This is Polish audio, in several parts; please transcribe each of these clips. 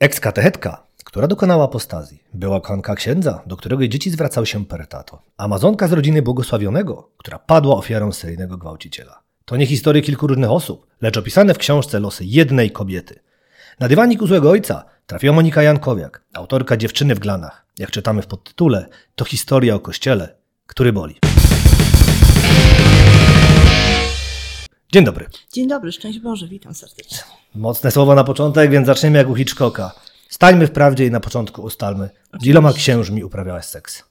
Ekskatechetka, która dokonała apostazji, była kochanka księdza, do którego jej dzieci zwracały się per tato. Amazonka z rodziny błogosławionego, która padła ofiarą seryjnego gwałciciela. To nie historie kilku różnych osób, lecz opisane w książce losy jednej kobiety. Na dywanik u złego ojca trafiła Monika Jankowiak, autorka Dziewczyny w glanach. Jak czytamy w podtytule, to historia o kościele, który boli. Dzień dobry. Dzień dobry, szczęść Boże, witam serdecznie. Mocne słowo na początek, więc zaczniemy jak u Hitchcocka. Stańmy w prawdzie i na początku ustalmy, z iloma księżmi uprawiałaś seks?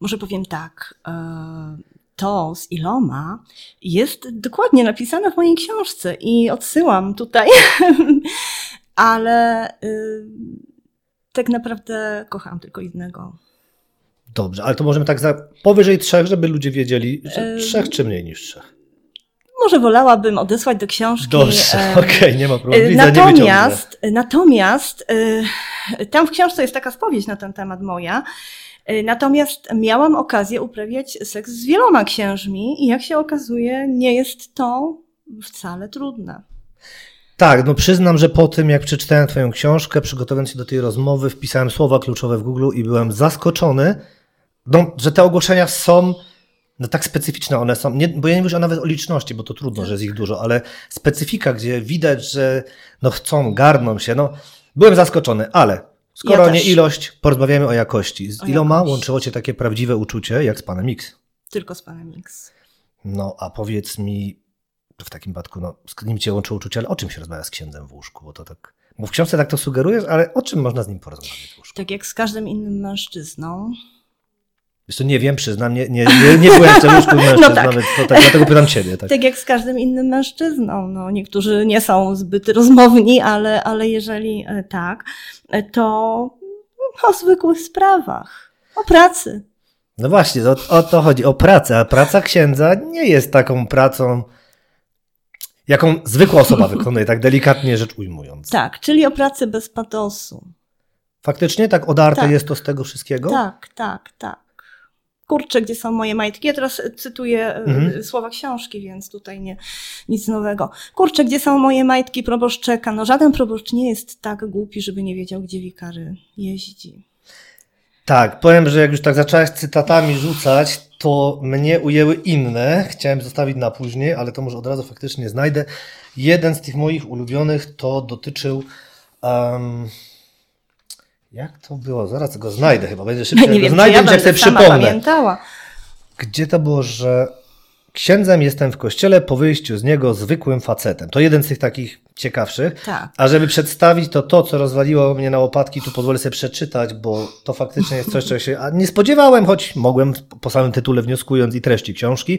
Może powiem tak, e, to z iloma jest dokładnie napisane w mojej książce i odsyłam tutaj, ale y, tak naprawdę kocham tylko jednego. Dobrze, ale to możemy tak za powyżej trzech, żeby ludzie wiedzieli, że trzech czy mniej niż trzech. Może wolałabym odesłać do książki. Dobrze, okej, okay, nie ma problemu. Widzę, natomiast, natomiast e, tam w książce jest taka spowiedź na ten temat moja. E, natomiast miałam okazję uprawiać seks z wieloma księżmi i jak się okazuje, nie jest to wcale trudne. Tak, no przyznam, że po tym jak przeczytałem Twoją książkę, przygotowując się do tej rozmowy, wpisałem słowa kluczowe w Google i byłem zaskoczony, no, że te ogłoszenia są no tak specyficzne one są, nie, bo ja nie mówię nawet o liczności, bo to trudno, że jest ich dużo, ale specyfika, gdzie widać, że no chcą, garną się, no byłem zaskoczony, ale skoro ja nie ilość, porozmawiamy o jakości. Z o iloma jakość. łączyło Cię takie prawdziwe uczucie, jak z Panem X? Tylko z Panem X. No, a powiedz mi, w takim przypadku, no, z nim Cię łączyło uczucie, ale o czym się rozmawia z księdzem w łóżku? Bo to tak, bo w książce tak to sugerujesz, ale o czym można z nim porozmawiać? Tak jak z każdym innym mężczyzną, Wiesz co, nie wiem, przyznam, nie, nie, nie, nie byłem w tym łóżku mężczyzn, no tak. nawet, to tak, dlatego pytam ciebie. Tak. tak jak z każdym innym mężczyzną. No, niektórzy nie są zbyt rozmowni, ale, ale jeżeli e, tak, e, to o zwykłych sprawach, o pracy. No właśnie, o, o to chodzi, o pracę, a praca księdza nie jest taką pracą, jaką zwykła osoba wykonuje, tak delikatnie rzecz ujmując. Tak, czyli o pracy bez patosu. Faktycznie tak odarte tak. jest to z tego wszystkiego? Tak, tak, tak kurczę, gdzie są moje majtki? Ja teraz cytuję e, mhm. słowa książki, więc tutaj nie, nic nowego. Kurczę, gdzie są moje majtki proboszczeka? No żaden proboszcz nie jest tak głupi, żeby nie wiedział, gdzie wikary jeździ. Tak, powiem, że jak już tak zacząłeś cytatami rzucać, to mnie ujęły inne. Chciałem zostawić na później, ale to może od razu faktycznie znajdę. Jeden z tych moich ulubionych to dotyczył um, jak to było? Zaraz go znajdę chyba. Będzie szybciej. Nie wiem, znajdę, ja jak sobie przypomnę. Pamiętała. Gdzie to było, że księdzem jestem w kościele, po wyjściu z niego zwykłym facetem. To jeden z tych takich ciekawszych. Tak. A żeby przedstawić to, to, co rozwaliło mnie na łopatki, tu pozwolę sobie przeczytać, bo to faktycznie jest coś, czego się nie spodziewałem, choć mogłem po samym tytule wnioskując i treści książki.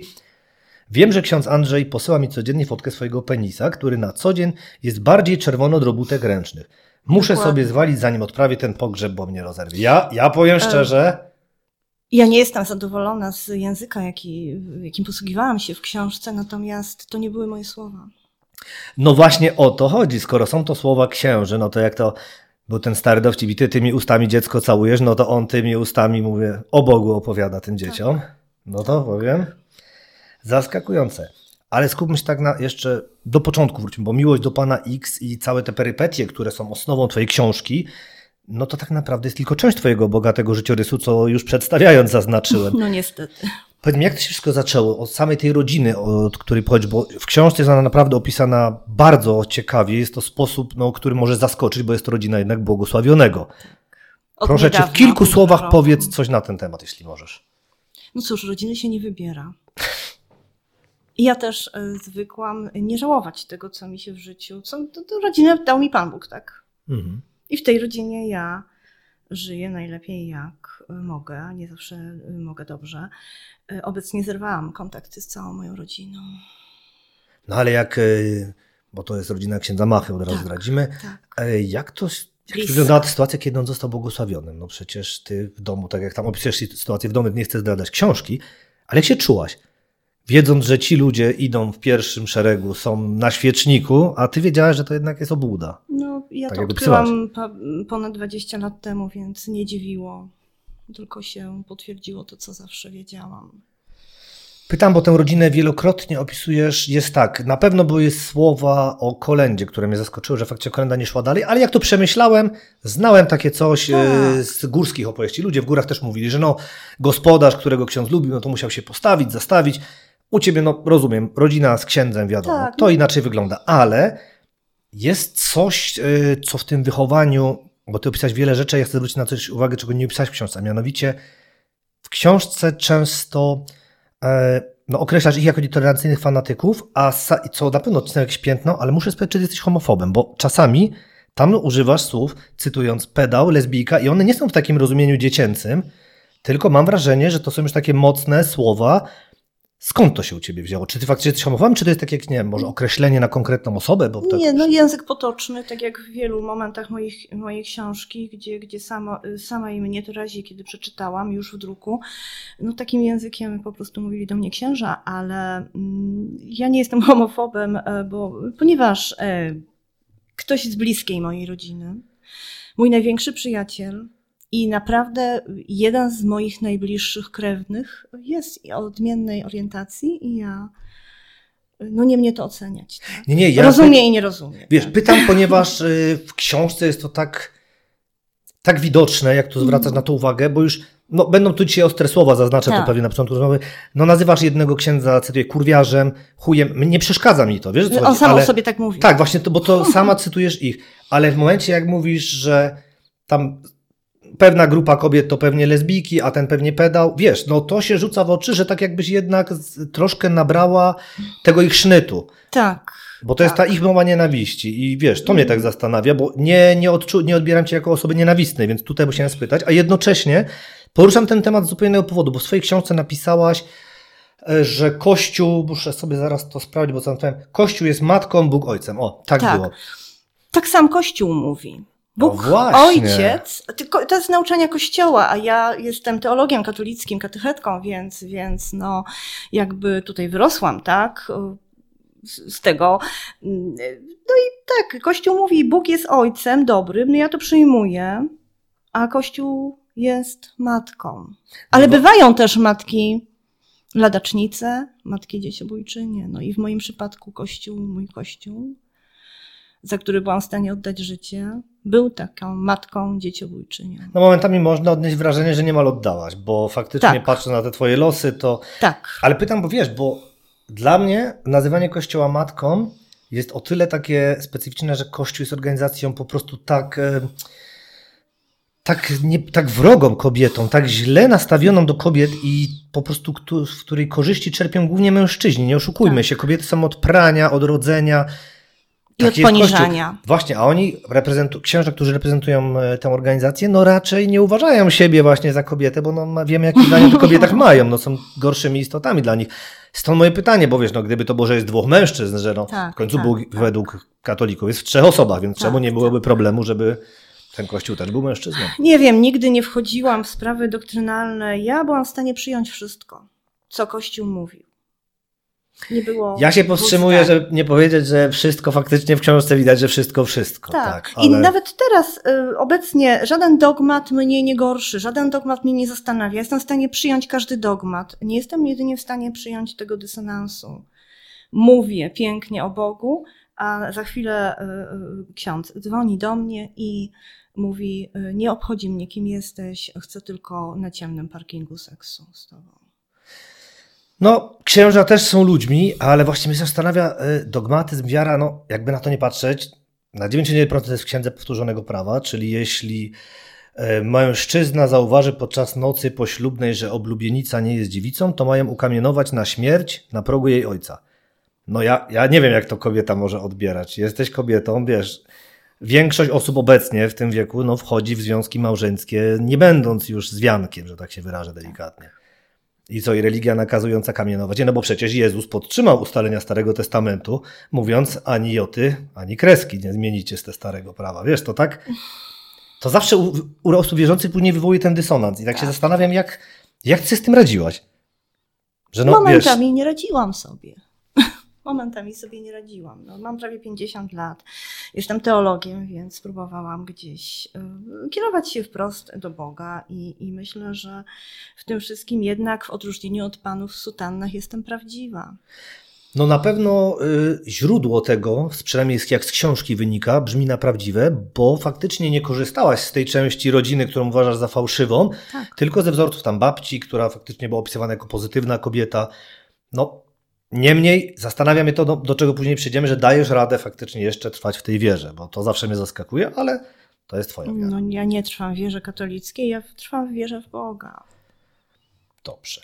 Wiem, że ksiądz Andrzej posyła mi codziennie fotkę swojego penisa, który na co dzień jest bardziej czerwono od robótek ręcznych. Muszę Dokładnie. sobie zwalić, zanim odprawię ten pogrzeb, bo mnie rozerwie. Ja, ja powiem szczerze. Ja nie jestem zadowolona z języka, jaki, jakim posługiwałam się w książce, natomiast to nie były moje słowa. No właśnie o to chodzi. Skoro są to słowa księży, no to jak to był ten stary dowcip i ty tymi ustami dziecko całujesz, no to on tymi ustami, mówię, o Bogu opowiada tym dzieciom. Tak. No to powiem. Zaskakujące. Ale skupmy się tak na jeszcze do początku wróćmy, bo miłość do Pana X i całe te perypetie, które są osnową Twojej książki, no to tak naprawdę jest tylko część Twojego bogatego życiorysu, co już przedstawiając zaznaczyłem. No niestety. Powiedz mi, jak to się wszystko zaczęło? Od samej tej rodziny, od której pochodzi, bo w książce jest ona naprawdę opisana bardzo ciekawie. Jest to sposób, no, który może zaskoczyć, bo jest to rodzina jednak błogosławionego. Od Proszę Cię, w kilku słowach roku. powiedz coś na ten temat, jeśli możesz. No cóż, rodziny się nie wybiera. Ja też e, zwykłam nie żałować tego, co mi się w życiu, co to, to rodzinę dał mi Pan Bóg, tak? Mhm. I w tej rodzinie ja żyję najlepiej jak mogę, nie zawsze mogę dobrze. E, obecnie zerwałam kontakty z całą moją rodziną. No ale jak, e, bo to jest rodzina księdza Machy, od razu tak, zdradzimy, tak. jak to jak wyglądała ta sytuacja, kiedy on został błogosławionym? No przecież ty w domu, tak jak tam opisujesz sytuację w domu, nie chcę zdradzać książki, ale jak się czułaś? Wiedząc, że ci ludzie idą w pierwszym szeregu, są na świeczniku, a ty wiedziałaś, że to jednak jest obłuda. No, ja tak to odkryłam ponad 20 lat temu, więc nie dziwiło. Tylko się potwierdziło to, co zawsze wiedziałam. Pytam, bo tę rodzinę wielokrotnie opisujesz. Jest tak, na pewno były słowa o kolędzie, które mnie zaskoczyły, że faktycznie kolenda nie szła dalej, ale jak to przemyślałem, znałem takie coś tak. z górskich opowieści. Ludzie w górach też mówili, że no, gospodarz, którego ksiądz lubił, no to musiał się postawić, zastawić. U ciebie, no rozumiem, rodzina z księdzem, wiadomo, tak. to inaczej wygląda, ale jest coś, y, co w tym wychowaniu, bo ty opisałeś wiele rzeczy, ja chcę zwrócić na coś uwagę, czego nie opisałeś w książce, a mianowicie w książce często e, no, określasz ich jako nietolerancyjnych fanatyków, a co na pewno odcisnął jakieś piętno, ale muszę spytać, czy jesteś homofobem, bo czasami tam używasz słów, cytując pedał, lesbijka i one nie są w takim rozumieniu dziecięcym, tylko mam wrażenie, że to są już takie mocne słowa, Skąd to się u ciebie wzięło? Czy ty faktycznie jesteś homofobem, czy to jest tak jak, nie wiem, może określenie na konkretną osobę? Bo tak... Nie, no język potoczny, tak jak w wielu momentach moich, mojej książki, gdzie, gdzie sama, sama i mnie to razi, kiedy przeczytałam już w druku, no takim językiem po prostu mówili do mnie księża, ale mm, ja nie jestem homofobem, e, bo, ponieważ e, ktoś z bliskiej mojej rodziny, mój największy przyjaciel, i naprawdę jeden z moich najbliższych krewnych jest odmiennej orientacji i ja no nie mnie to oceniać. Tak? Nie, nie, ja rozumie i nie rozumie. Wiesz, tak? pytam, ponieważ y, w książce jest to tak, tak widoczne, jak tu zwracasz mm. na to uwagę, bo już no, będą tu dzisiaj ostre słowa, zaznaczę tak. to pewnie na początku rozmowy. No nazywasz jednego księdza, cytuję, kurwiarzem, chujem. Nie przeszkadza mi to, wiesz co On sam ale, sobie tak mówi. Tak, właśnie, to, bo to sama cytujesz ich. Ale w momencie, jak mówisz, że tam pewna grupa kobiet to pewnie lesbijki, a ten pewnie pedał. Wiesz, no to się rzuca w oczy, że tak jakbyś jednak troszkę nabrała tego ich sznytu. Tak. Bo to tak. jest ta tak. ich mowa nienawiści. I wiesz, to mnie tak zastanawia, bo nie, nie, odczu, nie odbieram cię jako osoby nienawistnej, więc tutaj musiałem spytać. A jednocześnie poruszam ten temat z zupełnie innego powodu, bo w swojej książce napisałaś, e, że Kościół, muszę sobie zaraz to sprawdzić, bo co Kościół jest matką, Bóg ojcem. O, tak, tak. było. Tak sam Kościół mówi. Bóg, no ojciec, to jest nauczania kościoła, a ja jestem teologiem katolickim, katechetką, więc, więc no, jakby tutaj wyrosłam, tak, z tego. No i tak, Kościół mówi, Bóg jest ojcem dobrym, no ja to przyjmuję, a Kościół jest matką. Ale no bywają też matki ladacznice, matki dzieciobójczynie, no i w moim przypadku Kościół, mój Kościół, za który byłam w stanie oddać życie, był taką matką dzieciobójczynią. No momentami można odnieść wrażenie, że niemal oddałaś, bo faktycznie tak. patrzę na te twoje losy, to... Tak. Ale pytam, bo wiesz, bo dla mnie nazywanie Kościoła matką jest o tyle takie specyficzne, że Kościół jest organizacją po prostu tak... Tak, nie, tak wrogą kobietą, tak źle nastawioną do kobiet i po prostu w której korzyści czerpią głównie mężczyźni. Nie oszukujmy tak. się, kobiety są od prania, od rodzenia, i tak od poniżania. Właśnie, a oni, reprezentu- księża, którzy reprezentują e, tę organizację, no raczej nie uważają siebie właśnie za kobietę, bo no, wiemy, jakie zdanie o kobietach mają, no są gorszymi istotami dla nich. Stąd moje pytanie, bo wiesz, no gdyby to było, że jest dwóch mężczyzn, że no tak, w końcu tak, Bóg tak. według katolików jest w trzech osobach, więc czemu tak, nie byłoby tak. problemu, żeby ten kościół też był mężczyzną? Nie wiem, nigdy nie wchodziłam w sprawy doktrynalne. Ja byłam w stanie przyjąć wszystko, co kościół mówił. Nie było. Ja się powstrzymuję, żeby nie powiedzieć, że wszystko faktycznie w książce widać, że wszystko, wszystko. Tak. tak ale... I nawet teraz, y, obecnie, żaden dogmat mnie nie gorszy, żaden dogmat mnie nie zastanawia. Jestem w stanie przyjąć każdy dogmat. Nie jestem jedynie w stanie przyjąć tego dysonansu. Mówię pięknie o Bogu, a za chwilę y, y, ksiądz dzwoni do mnie i mówi: Nie obchodzi mnie, kim jesteś, chcę tylko na ciemnym parkingu seksu z tobą. No, księża też są ludźmi, ale właśnie mnie zastanawia e, dogmatyzm, wiara, no jakby na to nie patrzeć, na 99% to jest w księdze powtórzonego prawa, czyli jeśli e, mężczyzna zauważy podczas nocy poślubnej, że oblubienica nie jest dziewicą, to mają ukamienować na śmierć na progu jej ojca. No ja, ja nie wiem, jak to kobieta może odbierać. Jesteś kobietą, wiesz, większość osób obecnie w tym wieku no, wchodzi w związki małżeńskie, nie będąc już zwiankiem, że tak się wyrażę delikatnie. I co, i religia nakazująca kamienować? No bo przecież Jezus podtrzymał ustalenia Starego Testamentu, mówiąc ani joty, ani kreski nie zmienicie z te starego prawa. Wiesz, to tak, to zawsze u, u osób wierzących później wywołuje ten dysonans. I tak, tak. się zastanawiam, jak, jak ty z tym radziłaś? Że no, Momentami wiesz, nie radziłam sobie. Momentami sobie nie radziłam. No, mam prawie 50 lat, jestem teologiem, więc próbowałam gdzieś y, kierować się wprost do Boga i, i myślę, że w tym wszystkim jednak w odróżnieniu od panów w sutannach jestem prawdziwa. No na pewno y, źródło tego, przynajmniej jak z książki wynika, brzmi na prawdziwe, bo faktycznie nie korzystałaś z tej części rodziny, którą uważasz za fałszywą, tak. tylko ze wzorców tam babci, która faktycznie była opisywana jako pozytywna kobieta. No, niemniej zastanawia mnie to, do, do czego później przyjdziemy, że dajesz radę faktycznie jeszcze trwać w tej wierze, bo to zawsze mnie zaskakuje, ale to jest twoja wiara. No ja nie trwam w wierze katolickiej, ja trwam w wierze w Boga. Dobrze.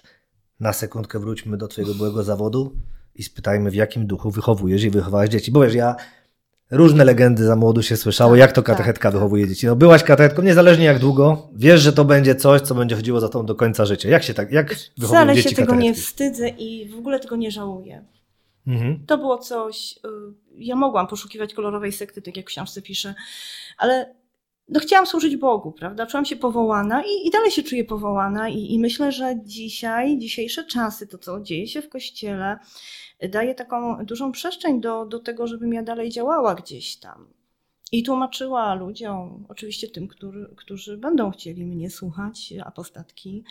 Na sekundkę wróćmy do twojego byłego zawodu i spytajmy, w jakim duchu wychowujesz i wychowałeś dzieci. Bo wiesz, ja różne legendy za młodu się słyszało, tak, jak to katechetka tak, wychowuje dzieci. No byłaś katechetką, niezależnie jak długo, wiesz, że to będzie coś, co będzie chodziło za tą do końca życia. Jak się tak, jak wychowujesz Wcale dzieci się tego nie wstydzę i w ogóle tego nie żałuję. Mhm. To było coś, y, ja mogłam poszukiwać kolorowej sekty, tak jak w książce piszę, ale no chciałam służyć Bogu, prawda? Czułam się powołana i, i dalej się czuję powołana i, i myślę, że dzisiaj, dzisiejsze czasy, to co dzieje się w Kościele, daje taką dużą przestrzeń do, do tego, żebym ja dalej działała gdzieś tam. I tłumaczyła ludziom, oczywiście tym, który, którzy będą chcieli mnie słuchać, apostatki.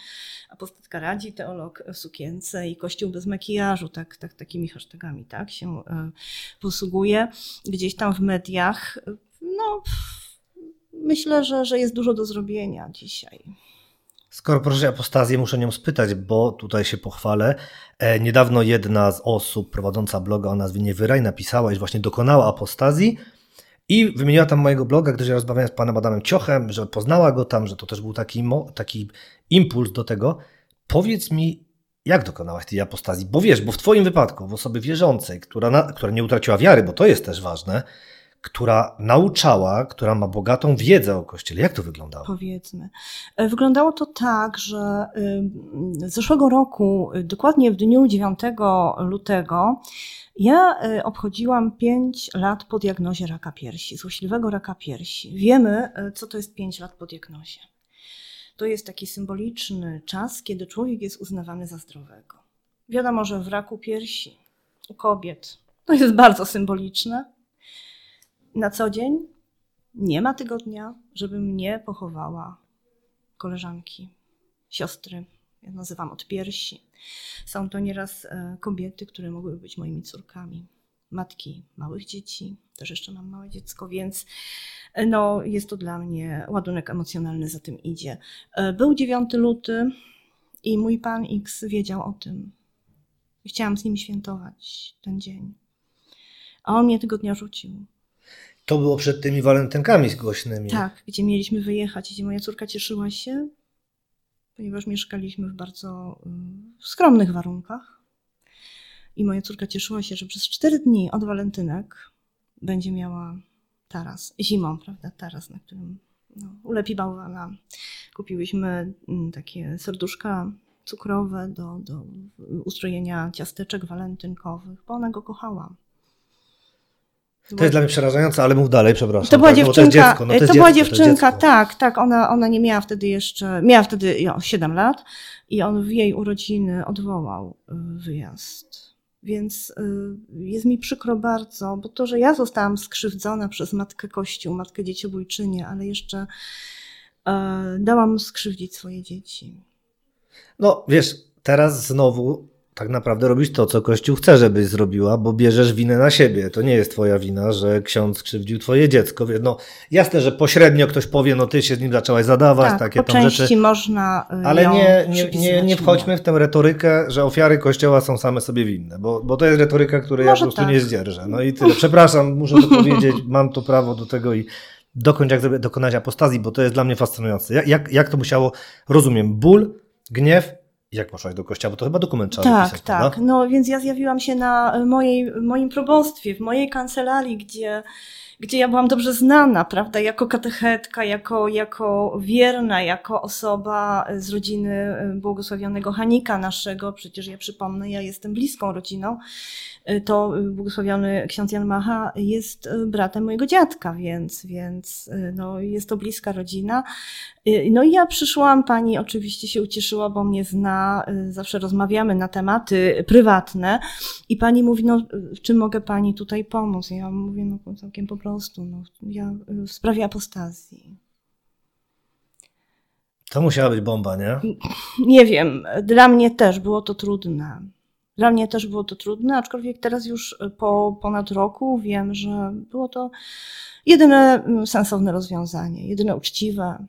Apostatka radzi, teolog w sukience i kościół bez makijażu, tak, tak, takimi hashtagami tak, się e, posługuje. Gdzieś tam w mediach, no myślę, że, że jest dużo do zrobienia dzisiaj. Skoro proszę apostazję, muszę nią spytać, bo tutaj się pochwalę. E, niedawno jedna z osób prowadząca bloga o nazwie Niewyraj napisała, iż właśnie dokonała apostazji i wymieniła tam mojego bloga, gdyż ja rozmawiałem z panem Adamem Ciochem, że poznała go tam, że to też był taki, taki impuls do tego. Powiedz mi, jak dokonałaś tej apostazji? Bo wiesz, bo w twoim wypadku, w osoby wierzącej, która, na, która nie utraciła wiary, bo to jest też ważne, która nauczała, która ma bogatą wiedzę o Kościele. Jak to wyglądało? Powiedzmy. E, wyglądało to tak, że z zeszłego roku, y, dokładnie w dniu 9 lutego, ja y, obchodziłam 5 lat po diagnozie raka piersi, złośliwego raka piersi. Wiemy, y, co to jest 5 lat po diagnozie. To jest taki symboliczny czas, kiedy człowiek jest uznawany za zdrowego. Wiadomo, że w raku piersi u kobiet to jest bardzo symboliczne, na co dzień nie ma tygodnia, żebym nie pochowała koleżanki, siostry. Ja nazywam od piersi. Są to nieraz e, kobiety, które mogły być moimi córkami, matki małych dzieci. Też jeszcze mam małe dziecko, więc e, no, jest to dla mnie ładunek emocjonalny za tym idzie. E, był 9 luty i mój pan X wiedział o tym. Chciałam z nim świętować ten dzień. A on mnie tego dnia rzucił. To było przed tymi walentynkami głośnymi. Tak, gdzie mieliśmy wyjechać, gdzie moja córka cieszyła się, ponieważ mieszkaliśmy w bardzo y, skromnych warunkach. I moja córka cieszyła się, że przez cztery dni od walentynek będzie miała taras. Zimą, prawda? Taras, na którym no, ulepi bałwana. Kupiłyśmy mm, takie serduszka cukrowe do, do ustrojenia ciasteczek walentynkowych, bo ona go kochała. To jest dla mnie przerażające, ale mów dalej, przepraszam. To była tak, dziewczynka, to, dziecko, no to, to była dziewczynka, tak, tak, ona, ona nie miała wtedy jeszcze, miała wtedy jo, 7 lat i on w jej urodziny odwołał y, wyjazd. Więc y, jest mi przykro bardzo, bo to, że ja zostałam skrzywdzona przez Matkę Kościół, Matkę Dzieciobójczynię, ale jeszcze e, dałam skrzywdzić swoje dzieci. No wiesz, teraz znowu tak naprawdę robisz to, co Kościół chce, żebyś zrobiła, bo bierzesz winę na siebie. To nie jest twoja wina, że ksiądz skrzywdził twoje dziecko. No, jasne, że pośrednio ktoś powie, no ty się z nim zaczęłaś zadawać, tak, takie po tam rzeczy. można y, Ale nie, nie, nie, nie wchodźmy w tę retorykę, że ofiary Kościoła są same sobie winne, bo, bo to jest retoryka, której Może ja po prostu tak. nie zdzierżę. No i tyle. Przepraszam, muszę to powiedzieć, mam to prawo do tego i dokończ jak dokonać apostazji, bo to jest dla mnie fascynujące. Jak, jak, jak to musiało, rozumiem, ból, gniew, jak poszłaś do kościoła? Bo to chyba dokument trzeba Tak, napisać, tak. Prawda? No więc ja zjawiłam się na mojej, moim probostwie, w mojej kancelarii, gdzie, gdzie ja byłam dobrze znana, prawda, jako katechetka, jako, jako wierna, jako osoba z rodziny błogosławionego Hanika naszego, przecież ja przypomnę, ja jestem bliską rodziną, to błogosławiony ksiądz Jan Macha jest bratem mojego dziadka, więc, więc no, jest to bliska rodzina. No i ja przyszłam, pani oczywiście się ucieszyła, bo mnie zna, zawsze rozmawiamy na tematy prywatne i pani mówi, no czym mogę pani tutaj pomóc? Ja mówię, no całkiem po prostu, no, ja w sprawie apostazji. To musiała być bomba, nie? Nie wiem, dla mnie też było to trudne. Dla mnie też było to trudne, aczkolwiek teraz już po ponad roku wiem, że było to jedyne sensowne rozwiązanie, jedyne uczciwe.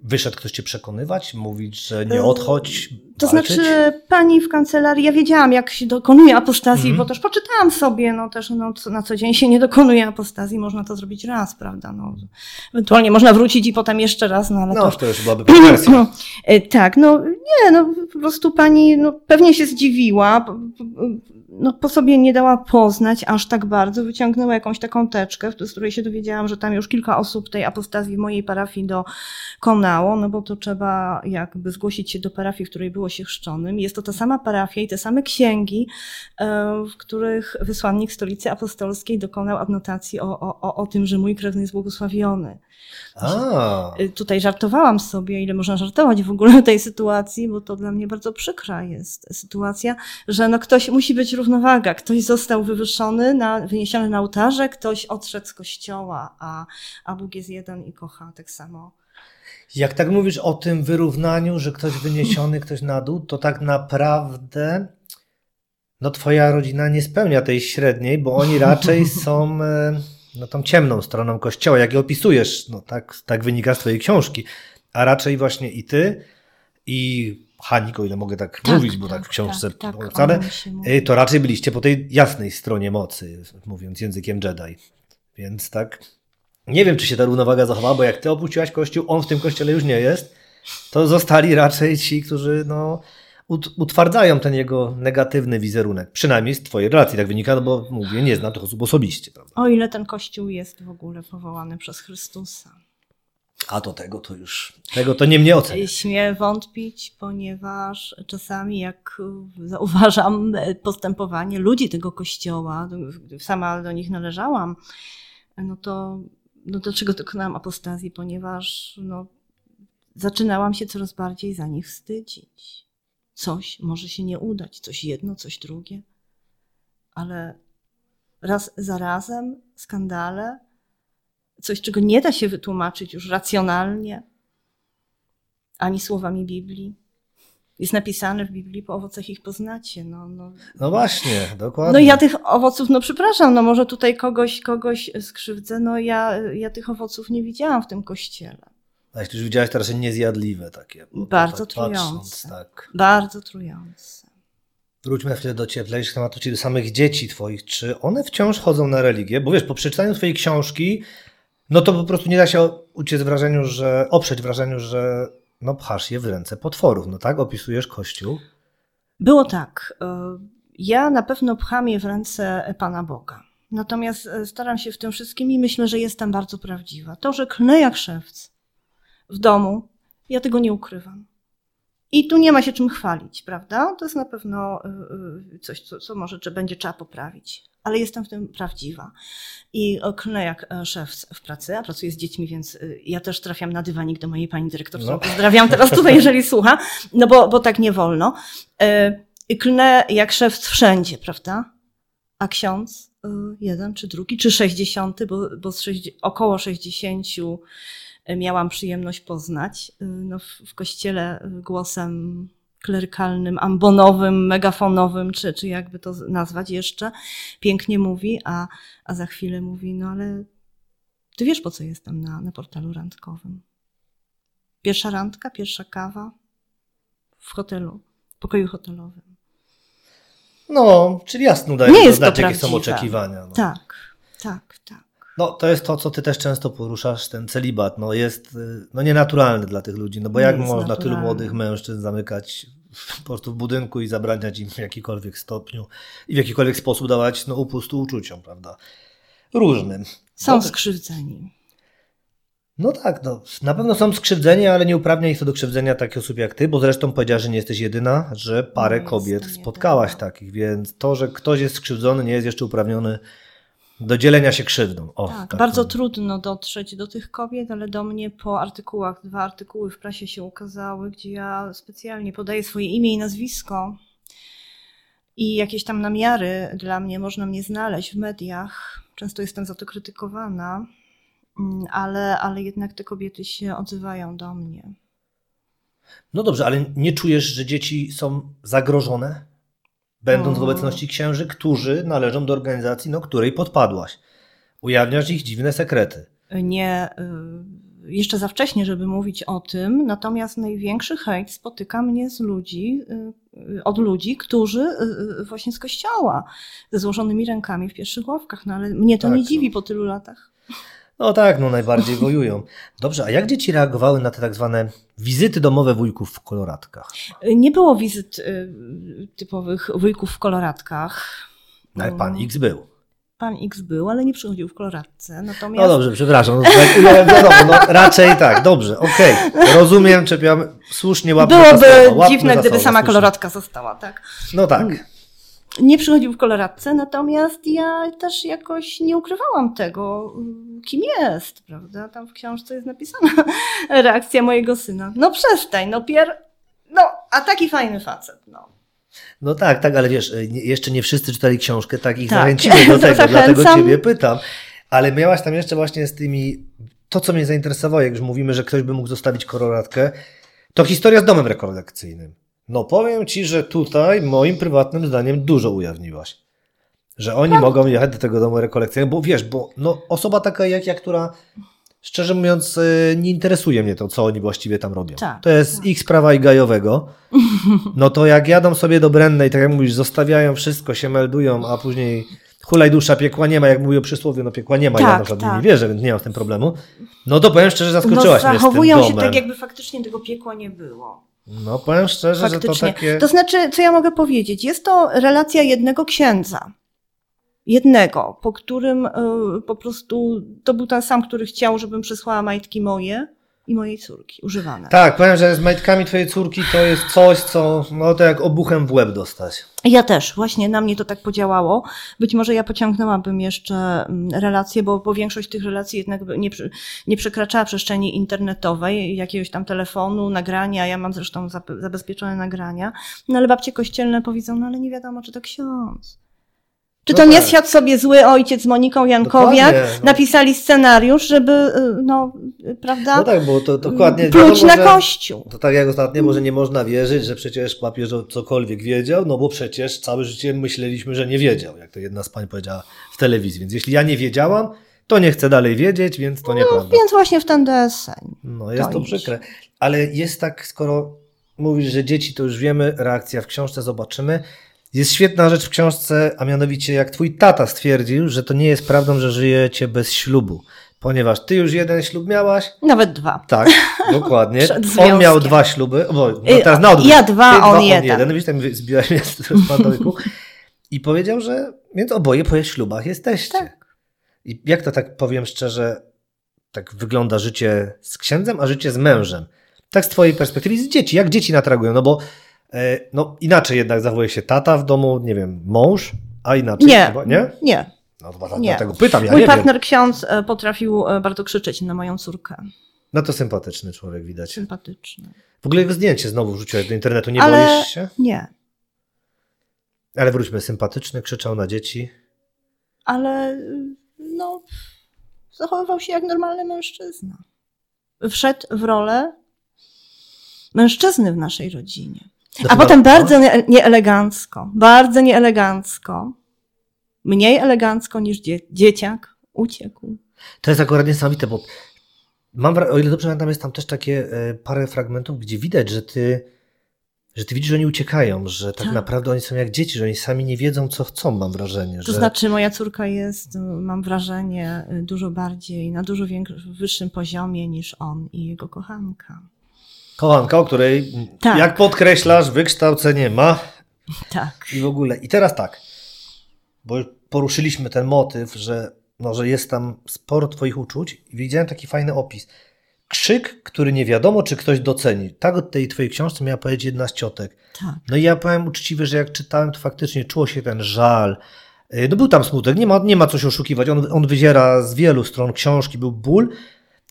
Wyszedł ktoś cię przekonywać, mówić, że nie odchodź. To walczyć? znaczy, pani w kancelarii, ja wiedziałam, jak się dokonuje apostazji, mm. bo też poczytałam sobie, no też no, na co dzień się nie dokonuje apostazji, można to zrobić raz, prawda? No, ewentualnie można wrócić i potem jeszcze raz, no ale no, to... to już byłaby progresja. No, tak, no nie, no po prostu pani no, pewnie się zdziwiła, no, po sobie nie dała poznać aż tak bardzo. Wyciągnęła jakąś taką teczkę, z której się dowiedziałam, że tam już kilka osób tej apostazji w mojej parafii dokonało, no bo to trzeba jakby zgłosić się do parafii, w której było się chrzczonym. Jest to ta sama parafia i te same księgi, e, w których wysłannik stolicy apostolskiej dokonał adnotacji o, o, o tym, że mój krewny jest błogosławiony. A. Y, tutaj żartowałam sobie, ile można żartować w ogóle w tej sytuacji, bo to dla mnie bardzo przykra jest sytuacja, że no ktoś musi być równowaga. Ktoś został wywyższony, na, wyniesiony na ołtarze, ktoś odszedł z kościoła, a, a Bóg jest jeden i kocha tak samo. Jak tak mówisz o tym wyrównaniu, że ktoś wyniesiony, ktoś na dół, to tak naprawdę no twoja rodzina nie spełnia tej średniej, bo oni raczej są e, no, tą ciemną stroną kościoła, jak je opisujesz, no tak, tak wynika z twojej książki, a raczej właśnie i ty, i Hanik, o ile mogę tak, tak mówić, bo tak, tak w książce tak, tak, y, to raczej byliście po tej jasnej stronie mocy, mówiąc językiem Jedi. Więc tak, nie wiem, czy się ta równowaga zachowała, bo jak ty opuściłaś kościół, on w tym kościele już nie jest, to zostali raczej ci, którzy no, utwardzają ten jego negatywny wizerunek. Przynajmniej z twojej relacji tak wynika, no bo mówię, nie znam tych osób osobiście. Prawda? O ile ten kościół jest w ogóle powołany przez Chrystusa. A do tego to już, tego to nie mnie ocenia. Śmiem wątpić, ponieważ czasami jak zauważam postępowanie ludzi tego kościoła, sama do nich należałam, no to no dlaczego dokonałam apostazji? Ponieważ no, zaczynałam się coraz bardziej za nich wstydzić. Coś może się nie udać, coś jedno, coś drugie, ale raz za razem skandale, coś, czego nie da się wytłumaczyć już racjonalnie, ani słowami Biblii. Jest napisane w Biblii, po owocach ich poznacie. No, no. no właśnie, dokładnie. No ja tych owoców, no przepraszam, no może tutaj kogoś, kogoś skrzywdzę, no ja, ja tych owoców nie widziałam w tym kościele. A jeśli już widziałaś, to raczej niezjadliwe takie. Bardzo tak trujące. Patrząc, tak. Bardzo trujące. Wróćmy chwilę do cieplejszych tematów, czyli do samych dzieci twoich. Czy one wciąż chodzą na religię? Bo wiesz, po przeczytaniu twojej książki no to po prostu nie da się uciec wrażeniu, że, oprzeć wrażeniu, że no pchasz je w ręce potworów, no tak? Opisujesz Kościół. Było tak. E, ja na pewno pcham je w ręce Pana Boga. Natomiast e, staram się w tym wszystkim i myślę, że jestem bardzo prawdziwa. To, że klnę jak szewc w domu, ja tego nie ukrywam. I tu nie ma się czym chwalić, prawda? To jest na pewno e, coś, co, co może czy będzie trzeba poprawić ale jestem w tym prawdziwa. I klnę jak e, szef w pracy, a pracuję z dziećmi, więc e, ja też trafiam na dywanik do mojej pani dyrektor, no. pozdrawiam teraz tutaj, jeżeli słucha, no bo, bo tak nie wolno. E, I klnę jak szef wszędzie, prawda? A ksiądz jeden, czy drugi, czy sześćdziesiąty, bo, bo około sześćdziesięciu miałam przyjemność poznać no, w, w kościele głosem klerykalnym, ambonowym, megafonowym, czy, czy jakby to nazwać jeszcze, pięknie mówi, a, a za chwilę mówi, no ale ty wiesz, po co jestem na, na portalu randkowym. Pierwsza randka, pierwsza kawa w hotelu, w pokoju hotelowym. No, czyli jasno daje to jakie są oczekiwania. No. Tak, tak, tak. No, to jest to, co ty też często poruszasz, ten celibat, no jest y, no, nienaturalny dla tych ludzi, no bo nie jak można naturalny. tylu młodych mężczyzn zamykać po prostu w budynku i zabraniać im w jakikolwiek stopniu i w jakikolwiek sposób dawać no, upust uczuciom, prawda? Różnym. Są Dobry. skrzywdzeni. No tak, no, na pewno są skrzywdzeni, ale nie uprawnia ich to do krzywdzenia takich osób jak ty, bo zresztą powiedziała, że nie jesteś jedyna, że parę no kobiet spotkałaś jedyna. takich, więc to, że ktoś jest skrzywdzony, nie jest jeszcze uprawniony do dzielenia się krzywdą. O, tak, tak, bardzo trudno dotrzeć do tych kobiet, ale do mnie po artykułach, dwa artykuły w prasie się ukazały, gdzie ja specjalnie podaję swoje imię i nazwisko i jakieś tam namiary dla mnie można mnie znaleźć w mediach. Często jestem za to krytykowana, mm, ale, ale jednak te kobiety się odzywają do mnie. No dobrze, ale nie czujesz, że dzieci są zagrożone? Będąc w obecności księży, którzy należą do organizacji, no której podpadłaś. Ujawniasz ich dziwne sekrety. Nie, y, jeszcze za wcześnie, żeby mówić o tym, natomiast największy hejt spotyka mnie z ludzi, y, od ludzi, którzy y, właśnie z kościoła, ze złożonymi rękami w pierwszych ławkach, no ale mnie to tak, nie dziwi po tylu latach. No tak, no najbardziej wojują. Dobrze, a jak dzieci reagowały na te tak zwane wizyty domowe wujków w koloratkach? Nie było wizyt y, typowych wujków w koloratkach. No, ale pan X był. Pan X był, ale nie przychodził w koloratce. Natomiast... No dobrze, przepraszam. No, tak, no, raczej tak, dobrze, okej. Okay. Rozumiem, czepiam, słusznie łapmy Byłoby dziwne, gdyby sama słusznie. koloratka została, tak? No tak nie przychodził w koloradce, natomiast ja też jakoś nie ukrywałam tego, kim jest, prawda? Tam w książce jest napisana reakcja mojego syna. No przestań, no pier... No, a taki fajny facet, no. No tak, tak, ale wiesz, jeszcze nie wszyscy czytali książkę, tak ich tak. zachęcimy do tego, dlatego ciebie pytam. Ale miałaś tam jeszcze właśnie z tymi, to co mnie zainteresowało, jak już mówimy, że ktoś by mógł zostawić koloratkę, to historia z domem rekolekcyjnym. No powiem ci, że tutaj moim prywatnym zdaniem dużo ujawniłaś. Że oni tak. mogą jechać do tego domu rekolekcyjnego, bo wiesz, bo no, osoba taka jak ja, która szczerze mówiąc e, nie interesuje mnie to, co oni właściwie tam robią. Tak, to jest tak. ich sprawa i gajowego. No to jak jadą sobie do Brennej, tak jak mówisz, zostawiają wszystko, się meldują, a później hulaj dusza, piekła nie ma, jak mówią przysłowie, no piekła nie ma, tak, ja na przykład tak. nie wierzę, więc nie mam w tym problemu. No to powiem szczerze, zaskoczyłaś no, mnie z tym Zachowują się tak, jakby faktycznie tego piekła nie było. No powiem szczerze, Faktycznie. że to takie... To znaczy, co ja mogę powiedzieć? Jest to relacja jednego księdza. Jednego, po którym y, po prostu to był ten sam, który chciał, żebym przysłała majtki moje i mojej córki, używane. Tak, powiem, że z majtkami twojej córki to jest coś, co no to jak obuchem w łeb dostać. Ja też, właśnie na mnie to tak podziałało. Być może ja pociągnęłabym jeszcze mm, relacje, bo, bo większość tych relacji jednak nie, nie przekraczała przestrzeni internetowej, jakiegoś tam telefonu, nagrania, ja mam zresztą zabezpieczone nagrania, no ale babcie kościelne powiedzą, no ale nie wiadomo, czy to ksiądz. Czy to no nie tak. siadł sobie zły ojciec z Moniką Jankowiak, no. napisali scenariusz, żeby, y, no, prawda? No tak, bo to dokładnie. Pluć na kościół. To tak jak ostatnio, może nie można wierzyć, że przecież papież cokolwiek wiedział, no bo przecież całe życie myśleliśmy, że nie wiedział, jak to jedna z pań powiedziała w telewizji. Więc jeśli ja nie wiedziałam, to nie chcę dalej wiedzieć, więc to no, nieprawda. Więc właśnie w ten deseń. No, jest to, to przykre. Ale jest tak, skoro mówisz, że dzieci to już wiemy, reakcja w książce zobaczymy. Jest świetna rzecz w książce, a mianowicie jak twój tata stwierdził, że to nie jest prawdą, że żyjecie bez ślubu. Ponieważ ty już jeden ślub miałaś? Nawet dwa. Tak, dokładnie. on miał dwa śluby. Bo, no teraz na odwrót. Ja dwa, ty, on, dwa, jeden. on jeden. Widzisz, tam zbiłaś mnie z. I powiedział, że więc oboje po ślubach jesteście. Tak. I jak to tak powiem szczerze, tak wygląda życie z księdzem, a życie z mężem? Tak z twojej perspektywy, z dzieci. Jak dzieci natreagują? No bo no inaczej jednak zachowuje się tata w domu, nie wiem, mąż, a inaczej nie, chyba, nie? Nie. No to nie. dlatego pytam, ja Mój nie partner wiem. ksiądz e, potrafił e, bardzo krzyczeć na moją córkę. No to sympatyczny człowiek widać. Sympatyczny. W ogóle jego zdjęcie znowu wrzuciłeś do internetu, nie Ale boisz się? Nie. Ale wróćmy, sympatyczny, krzyczał na dzieci. Ale no, zachowywał się jak normalny mężczyzna. Wszedł w rolę mężczyzny w naszej rodzinie. A potem bardzo nie, nieelegancko, bardzo nieelegancko, mniej elegancko niż dzie dzieciak uciekł. To jest akurat niesamowite, bo mam, o ile dobrze pamiętam, jest tam też takie e, parę fragmentów, gdzie widać, że ty, że ty widzisz, że oni uciekają, że tak, tak, naprawdę oni są jak dzieci, że oni sami nie wiedzą, co chcą, mam wrażenie. To że... znaczy, moja córka jest, mam wrażenie, dużo bardziej, na dużo wyższym poziomie niż on i jego kochanka. Kochanka, o której, tak. jak podkreślasz, wykształcenie ma. Tak. I w ogóle. I teraz tak, bo poruszyliśmy ten motyw, że no, że jest tam sporo Twoich uczuć i widziałem taki fajny opis. Krzyk, który nie wiadomo, czy ktoś doceni. Tak od tej Twojej książce miała powiedzieć jedna z ciotek. Tak. No i ja powiem uczciwie, że jak czytałem, to faktycznie czuło się ten żal. Y, No był tam smutek, nie ma, nie ma co się oszukiwać. On, on wyziera z wielu stron książki, był ból.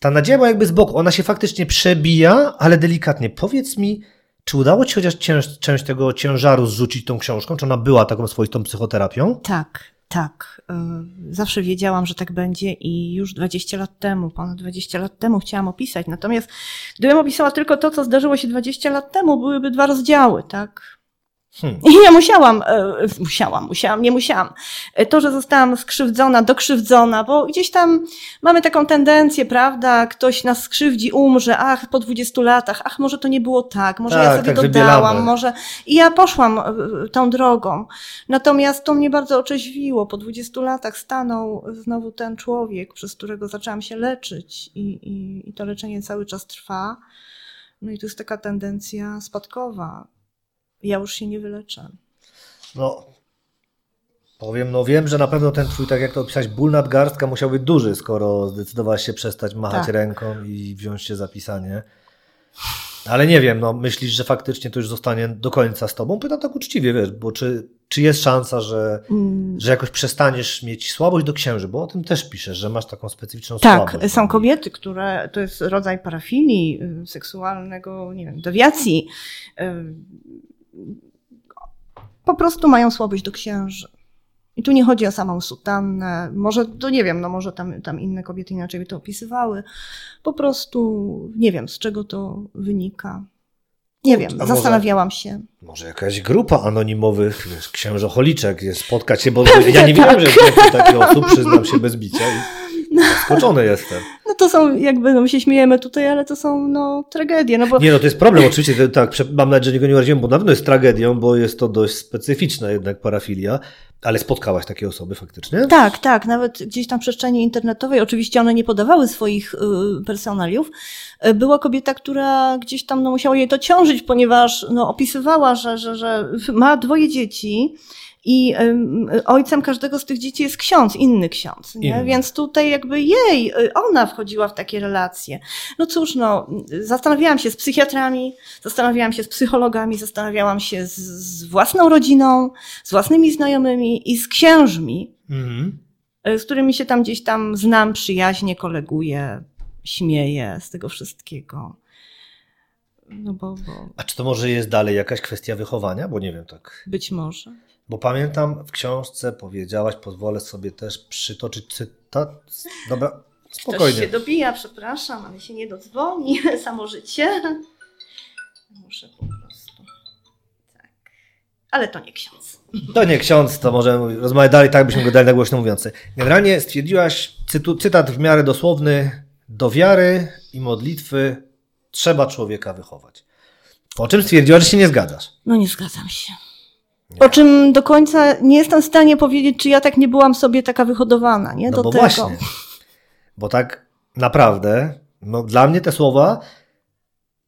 Ta nadzieja była jakby z boku. Ona się faktycznie przebija, ale delikatnie. Powiedz mi, czy udało Ci chociaż cięż, część tego ciężaru zrzucić tą książką? Czy ona była taką swoistą psychoterapią? Tak, tak. Y, Zawsze wiedziałam, że tak będzie i już 20 lat temu, ponad 20 lat temu chciałam opisać. Natomiast gdybym opisała tylko to, co zdarzyło się 20 lat temu, byłyby dwa rozdziały, tak? Hmm. I ja musiałam, e, musiałam, musiałam, nie musiałam. E, To, że zostałam skrzywdzona, dokrzywdzona, bo gdzieś tam mamy taką tendencję, prawda? Ktoś nas skrzywdzi, umrze, ach, po 20 latach, ach, może to nie było tak, może ja Tak, sobie tak dodałam, wybielamy. może. I ja poszłam e, tą drogą. Natomiast to mnie bardzo otrzeźwiło. Po 20 latach stanął znowu ten człowiek, przez którego zaczęłam się leczyć i, i, i to leczenie cały czas trwa. No i to jest taka tendencja spadkowa. Ja już się nie wyleczę. No, powiem, no wiem, że na pewno ten twój, tak jak to opisałeś, ból nadgarstka musiał być duży, skoro zdecydowałaś się przestać machać Tak. ręką i wziąć się za pisanie. Ale nie wiem, no myślisz, że faktycznie to już zostanie do końca z tobą? Pytam tak uczciwie, wiesz, bo czy, czy jest szansa, że, Mm, że jakoś przestaniesz mieć słabość do księży? Bo o tym też piszesz, że masz taką specyficzną Tak, słabość. są kobiety, które to jest rodzaj parafilii y, seksualnego, nie wiem, dewiacji. Po prostu mają słabość do księży. I tu nie chodzi o samą sutannę, może, to nie wiem, no może tam, tam inne kobiety inaczej by to opisywały. Po prostu nie wiem, z czego to wynika. Nie A wiem, może- zastanawiałam się. Może jakaś grupa anonimowych, wiesz, księżocholiczek jest spotkać się, bo Pewnie ja nie tak. wiedziałem, że jest takich osób, przyznam się bez bicia i zaskoczony jestem. No to są, jakby, no my się śmiejemy tutaj, ale to są, no, tragedie, no bo Nie, no to jest problem, oczywiście, tak, mam nadzieję, że niego nie uraziłem, bo na pewno jest tragedią, bo jest to dość specyficzna jednak parafilia, ale spotkałaś takie osoby faktycznie? Tak, tak, nawet gdzieś tam w przestrzeni internetowej, oczywiście one nie podawały swoich y, personaliów. Y, Była kobieta, która gdzieś tam no, musiała jej to ciążyć, ponieważ no, opisywała, że, że, że ma dwoje dzieci i ojcem każdego z tych dzieci jest ksiądz, inny ksiądz? Inny. Więc tutaj jakby jej, y, ona wchodziła w takie relacje. No cóż, no, zastanawiałam się z psychiatrami, zastanawiałam się z psychologami, zastanawiałam się z, z własną rodziną, z własnymi znajomymi i z księżmi, Mhm. z którymi się tam gdzieś tam znam, przyjaźnie, koleguję, śmieję z tego wszystkiego. No bo, bo A czy to może jest dalej jakaś kwestia wychowania? Bo nie wiem, tak. być może. Bo pamiętam w książce powiedziałaś, pozwolę sobie też przytoczyć cytat. Dobra, Ktoś spokojnie. się dobija, przepraszam, ale się nie dodzwoni. Samo życie. Muszę po prostu. Tak. Ale to nie ksiądz. To nie ksiądz, to możemy rozmawiać dalej, tak byśmy go dali na głośno mówiący. Generalnie stwierdziłaś, cytu, cytat w miarę dosłowny, do wiary i modlitwy trzeba człowieka wychować. Po czym stwierdziłaś, że się nie zgadzasz. No nie zgadzam się. O czym do końca nie jestem w stanie powiedzieć, czy ja tak nie byłam sobie taka wyhodowana, nie? No do bo tego. właśnie. Bo tak naprawdę, no dla mnie te słowa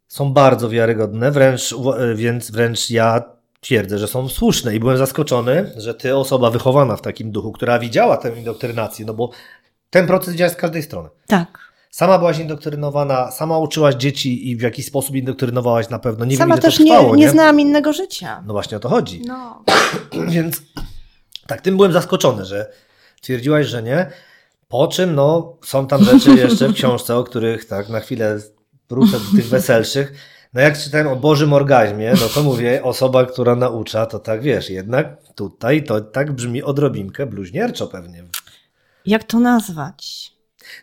są bardzo wiarygodne, wręcz, uwa- więc wręcz ja twierdzę, że są słuszne i byłem zaskoczony, że ty, osoba wychowana w takim duchu, która widziała tę indoktrynację, no bo ten proces działa z każdej strony. Tak. Sama byłaś indoktrynowana, sama uczyłaś dzieci i w jakiś sposób indoktrynowałaś na pewno. Nie Sama wiem, ile też to trwało, nie, nie znałam innego życia. No właśnie o to chodzi. No. Więc tak, tym byłem zaskoczony, że twierdziłaś, że nie. Po czym, no, są tam rzeczy jeszcze w książce, o których tak na chwilę wrócę do tych weselszych. No jak czytałem o Bożym orgazmie, no to mówię, osoba, która naucza, to tak wiesz, jednak tutaj to tak brzmi odrobinkę bluźnierczo pewnie. Jak to nazwać?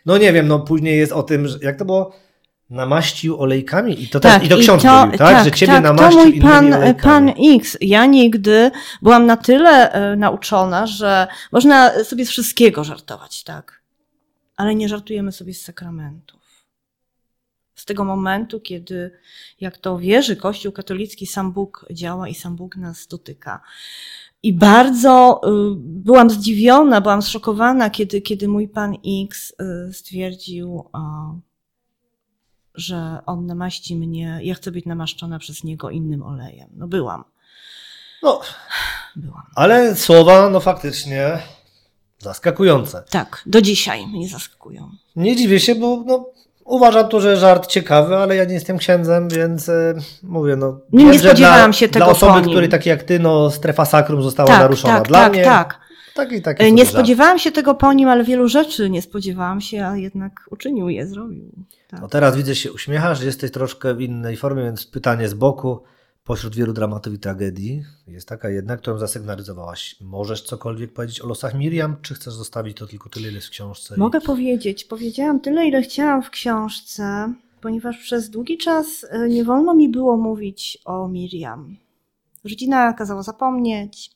No nie wiem, no później jest o tym, że jak to było, namaścił olejkami i to Tak, też, i to i ksiądz to- mówił, tak? Że ciebie tak, namaścił to mój pan, olejkami. pan X. Ja nigdy byłam na tyle e, nauczona, że można sobie z wszystkiego żartować, tak? Ale nie żartujemy sobie z sakramentów. Z tego momentu, kiedy, jak to wierzy Kościół katolicki, sam Bóg działa i sam Bóg nas dotyka. I bardzo y, byłam zdziwiona, byłam zszokowana, kiedy, kiedy mój pan X y, stwierdził, że on namaści mnie, ja chcę być namaszczona przez niego innym olejem. No byłam, No, byłam. ale słowa, no faktycznie Zaskakujące. Tak, do dzisiaj mnie zaskakują. Nie dziwię się, bo no, uważam to, że żart ciekawy, ale ja nie jestem księdzem, więc e, mówię, no. Nie, nie wiem, spodziewałam dla, się tego Dla osoby, której takie jak ty, no, strefa sakrum została Tak, naruszona. tak, dla tak, mnie tak. Taki E, sobie Nie spodziewałam się tego po nim, ale wielu rzeczy nie spodziewałam się, a jednak uczynił je, zrobił. Tak. No teraz widzę, się uśmiechasz, jesteś troszkę w innej formie, więc pytanie z boku. Pośród wielu dramatów i tragedii jest taka jedna, którą zasygnalizowałaś. Możesz cokolwiek powiedzieć o losach Miriam, czy chcesz zostawić to tylko tyle, ile jest w książce? i- Mogę powiedzieć, powiedziałam tyle, ile chciałam w książce, ponieważ przez długi czas e, nie wolno mi było mówić o Miriam. Rodzina kazała zapomnieć.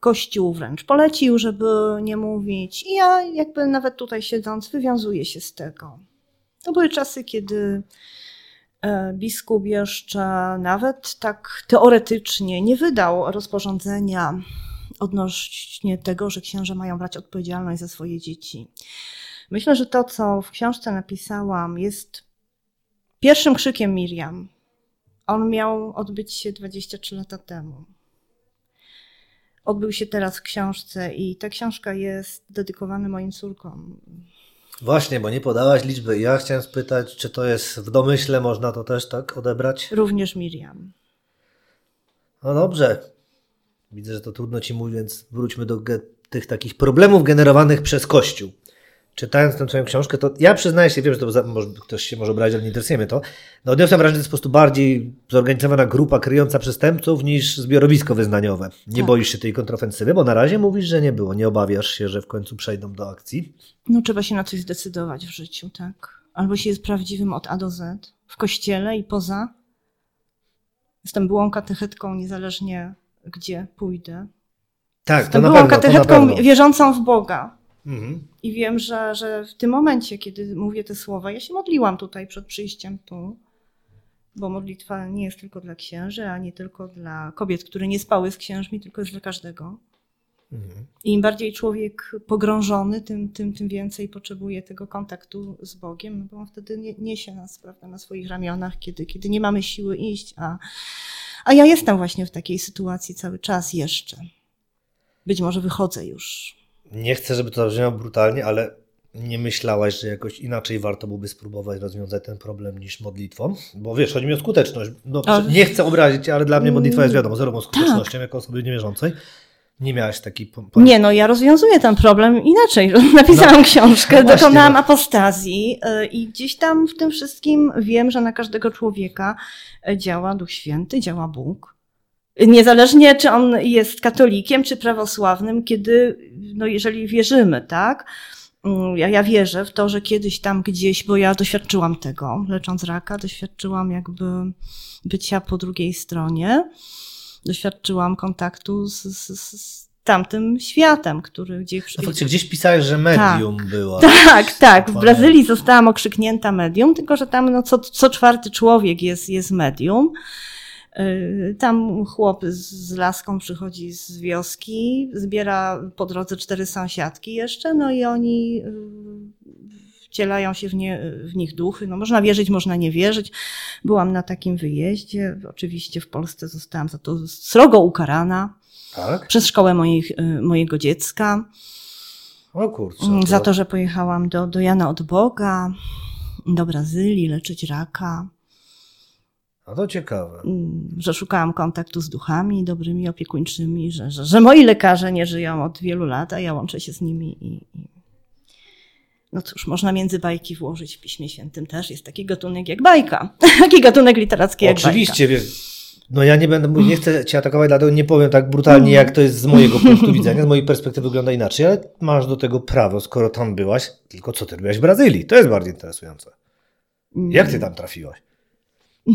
Kościół wręcz polecił, żeby nie mówić. I ja, jakby nawet tutaj siedząc, wywiązuję się z tego. To były czasy, kiedy e, biskup jeszcze nawet tak teoretycznie nie wydał rozporządzenia odnośnie tego, że księża mają brać odpowiedzialność za swoje dzieci. Myślę, że to, co w książce napisałam, jest pierwszym krzykiem Miriam. On miał odbyć się 23 lata temu. Odbył się teraz w książce i ta książka jest dedykowana moim córkom. Właśnie, bo nie podałaś liczby. Ja chciałem spytać, czy to jest w domyśle, można to też tak odebrać? Również Miriam. No dobrze. Widzę, że to trudno ci mówić, więc wróćmy do tych takich problemów generowanych przez Kościół. Czytając tę twoją książkę, to ja przyznaję się, wiem, że to za- może, ktoś się może obrazić, ale nie interesuje mnie to. No odniosłem wrażenie, że to jest po prostu bardziej zorganizowana grupa kryjąca przestępców niż zbiorowisko wyznaniowe. Nie Tak. boisz się tej kontrofensywy, bo na razie mówisz, że nie było. Nie obawiasz się, że w końcu przejdą do akcji. No, trzeba się na coś zdecydować w życiu, tak? Albo się jest prawdziwym od A do Z, w kościele i poza. Jestem byłą katechetką, niezależnie gdzie pójdę. Tak, to Jestem na byłą pewno, to na katechetką pewno. wierzącą w Boga. Mhm. I wiem, że, że w tym momencie, kiedy mówię te słowa, ja się modliłam tutaj przed przyjściem tu, bo modlitwa nie jest tylko dla księży, a nie tylko dla kobiet, które nie spały z księżmi, tylko jest dla każdego. Mhm. I im bardziej człowiek pogrążony, tym, tym, tym więcej potrzebuje tego kontaktu z Bogiem, no bo on wtedy nie, niesie nas prawda, na swoich ramionach, kiedy, kiedy nie mamy siły iść. A, a ja jestem właśnie w takiej sytuacji cały czas jeszcze. Być może wychodzę już. Nie chcę, żeby to zabrzmiało brutalnie, ale nie myślałaś, że jakoś inaczej warto byłoby spróbować rozwiązać ten problem niż modlitwą? Bo wiesz, chodzi mi o skuteczność. No, nie chcę obrazić ale dla mnie modlitwa jest wiadomo, zerową Tak. skutecznością jako osoby niewierzącej. Nie miałaś takiej... po- Nie, no ja rozwiązuję ten problem inaczej. Napisałam książkę, No dokonałam no. apostazji y, i gdzieś tam w tym wszystkim wiem, że na każdego człowieka y, działa Duch Święty, działa Bóg. Niezależnie, czy on jest katolikiem, czy prawosławnym, kiedy, no jeżeli wierzymy, tak? Mm, Ja, ja wierzę w to, że kiedyś tam gdzieś, bo ja doświadczyłam tego, lecząc raka, doświadczyłam jakby bycia po drugiej stronie. Doświadczyłam kontaktu z, z, z tamtym światem, który gdzieś. No, faktycznie gdzieś pisałeś, że medium była. Tak, tak. W. Brazylii zostałam okrzyknięta medium, tylko że tam no, co, co czwarty człowiek jest, jest medium. Yy, Tam chłop z, laską przychodzi z wioski, zbiera po drodze cztery sąsiadki jeszcze, no i oni yy, wcielają się w, nie, w nich duchy. No, można wierzyć, można nie wierzyć. Byłam na takim wyjeździe. Oczywiście w Polsce zostałam za to srogo ukarana Tak? przez szkołę moich, yy, mojego dziecka. O kurczę. Mm, Za to, że pojechałam do, do Jana od Boga, do Brazylii leczyć raka, No to ciekawe. mm, że szukałam kontaktu z duchami dobrymi, opiekuńczymi, że, że, że moi lekarze nie żyją od wielu lat, a ja łączę się z nimi i, i no cóż, można między bajki włożyć w Piśmie Świętym też. Jest taki gatunek jak bajka. taki gatunek literacki jak Oczywiście, wiesz. No ja nie będę, nie chcę cię atakować, dlatego nie powiem tak brutalnie, jak to jest z mojego punktu widzenia. Z mojej perspektywy wygląda inaczej, ale masz do tego prawo, skoro tam byłaś. Tylko co ty robiłaś w Brazylii? To jest bardziej interesujące. bajka. Jak ty tam trafiłaś?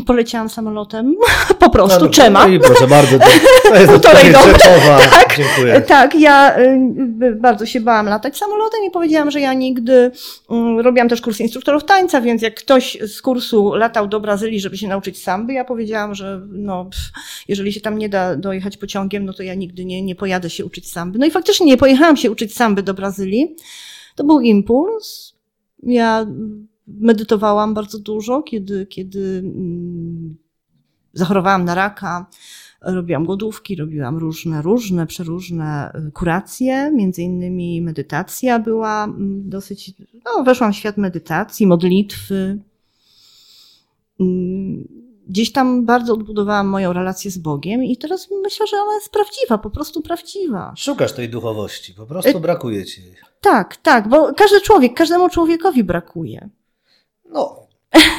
Poleciałam samolotem, po prostu, dobrze. czema. No proszę bardzo, to, to jest Półtorej doby. Tak. Dziękuję. Tak, ja y, bardzo się bałam latać samolotem i powiedziałam, że ja nigdy mm, robiłam też kurs instruktorów tańca, więc jak ktoś z kursu latał do Brazylii, żeby się nauczyć samby, ja powiedziałam, że no, pff, jeżeli się tam nie da dojechać pociągiem, no to ja nigdy nie, nie pojadę się uczyć samby. No i faktycznie nie pojechałam się uczyć samby do Brazylii. To był impuls. Ja medytowałam bardzo dużo, kiedy, kiedy mm, zachorowałam na raka Robiłam głodówki, robiłam różne, różne, przeróżne y, kuracje, między innymi medytacja była mm, dosyć, no weszłam w świat medytacji, modlitwy. Mm, gdzieś tam bardzo odbudowałam moją relację z Bogiem i teraz myślę, że ona jest prawdziwa, po prostu prawdziwa. Szukasz tej duchowości, po prostu brakuje ci jej. Tak, tak, bo każdy człowiek, każdemu człowiekowi brakuje. No,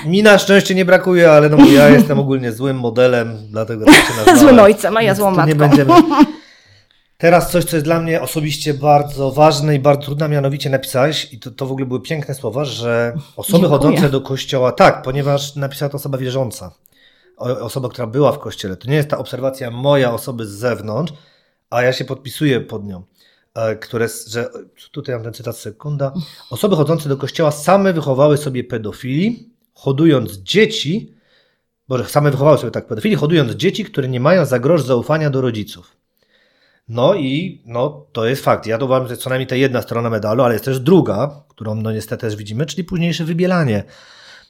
mi na szczęście nie brakuje, ale no ja jestem ogólnie złym modelem, dlatego tak się nazywam. Złym ojcem, a ja złą matką. Nie będziemy... Teraz coś, co jest dla mnie osobiście bardzo ważne i bardzo trudne, mianowicie napisałeś, i to, to w ogóle były piękne słowa, że osoby Dziękuję. chodzące do kościoła, tak, ponieważ napisała to osoba wierząca, osoba, która była w kościele. To nie jest ta obserwacja moja osoby z zewnątrz, a ja się podpisuję pod nią. E, które, że tutaj mam ten cytat, sekunda. Osoby chodzące do kościoła same wychowały sobie pedofili, hodując dzieci, bo same wychowały sobie tak pedofili, hodując dzieci, które nie mają za grosz zaufania do rodziców. No i no, to jest fakt. Ja to uważam, że jest co najmniej ta jedna strona medalu, ale jest też druga, którą no niestety też widzimy, czyli późniejsze wybielanie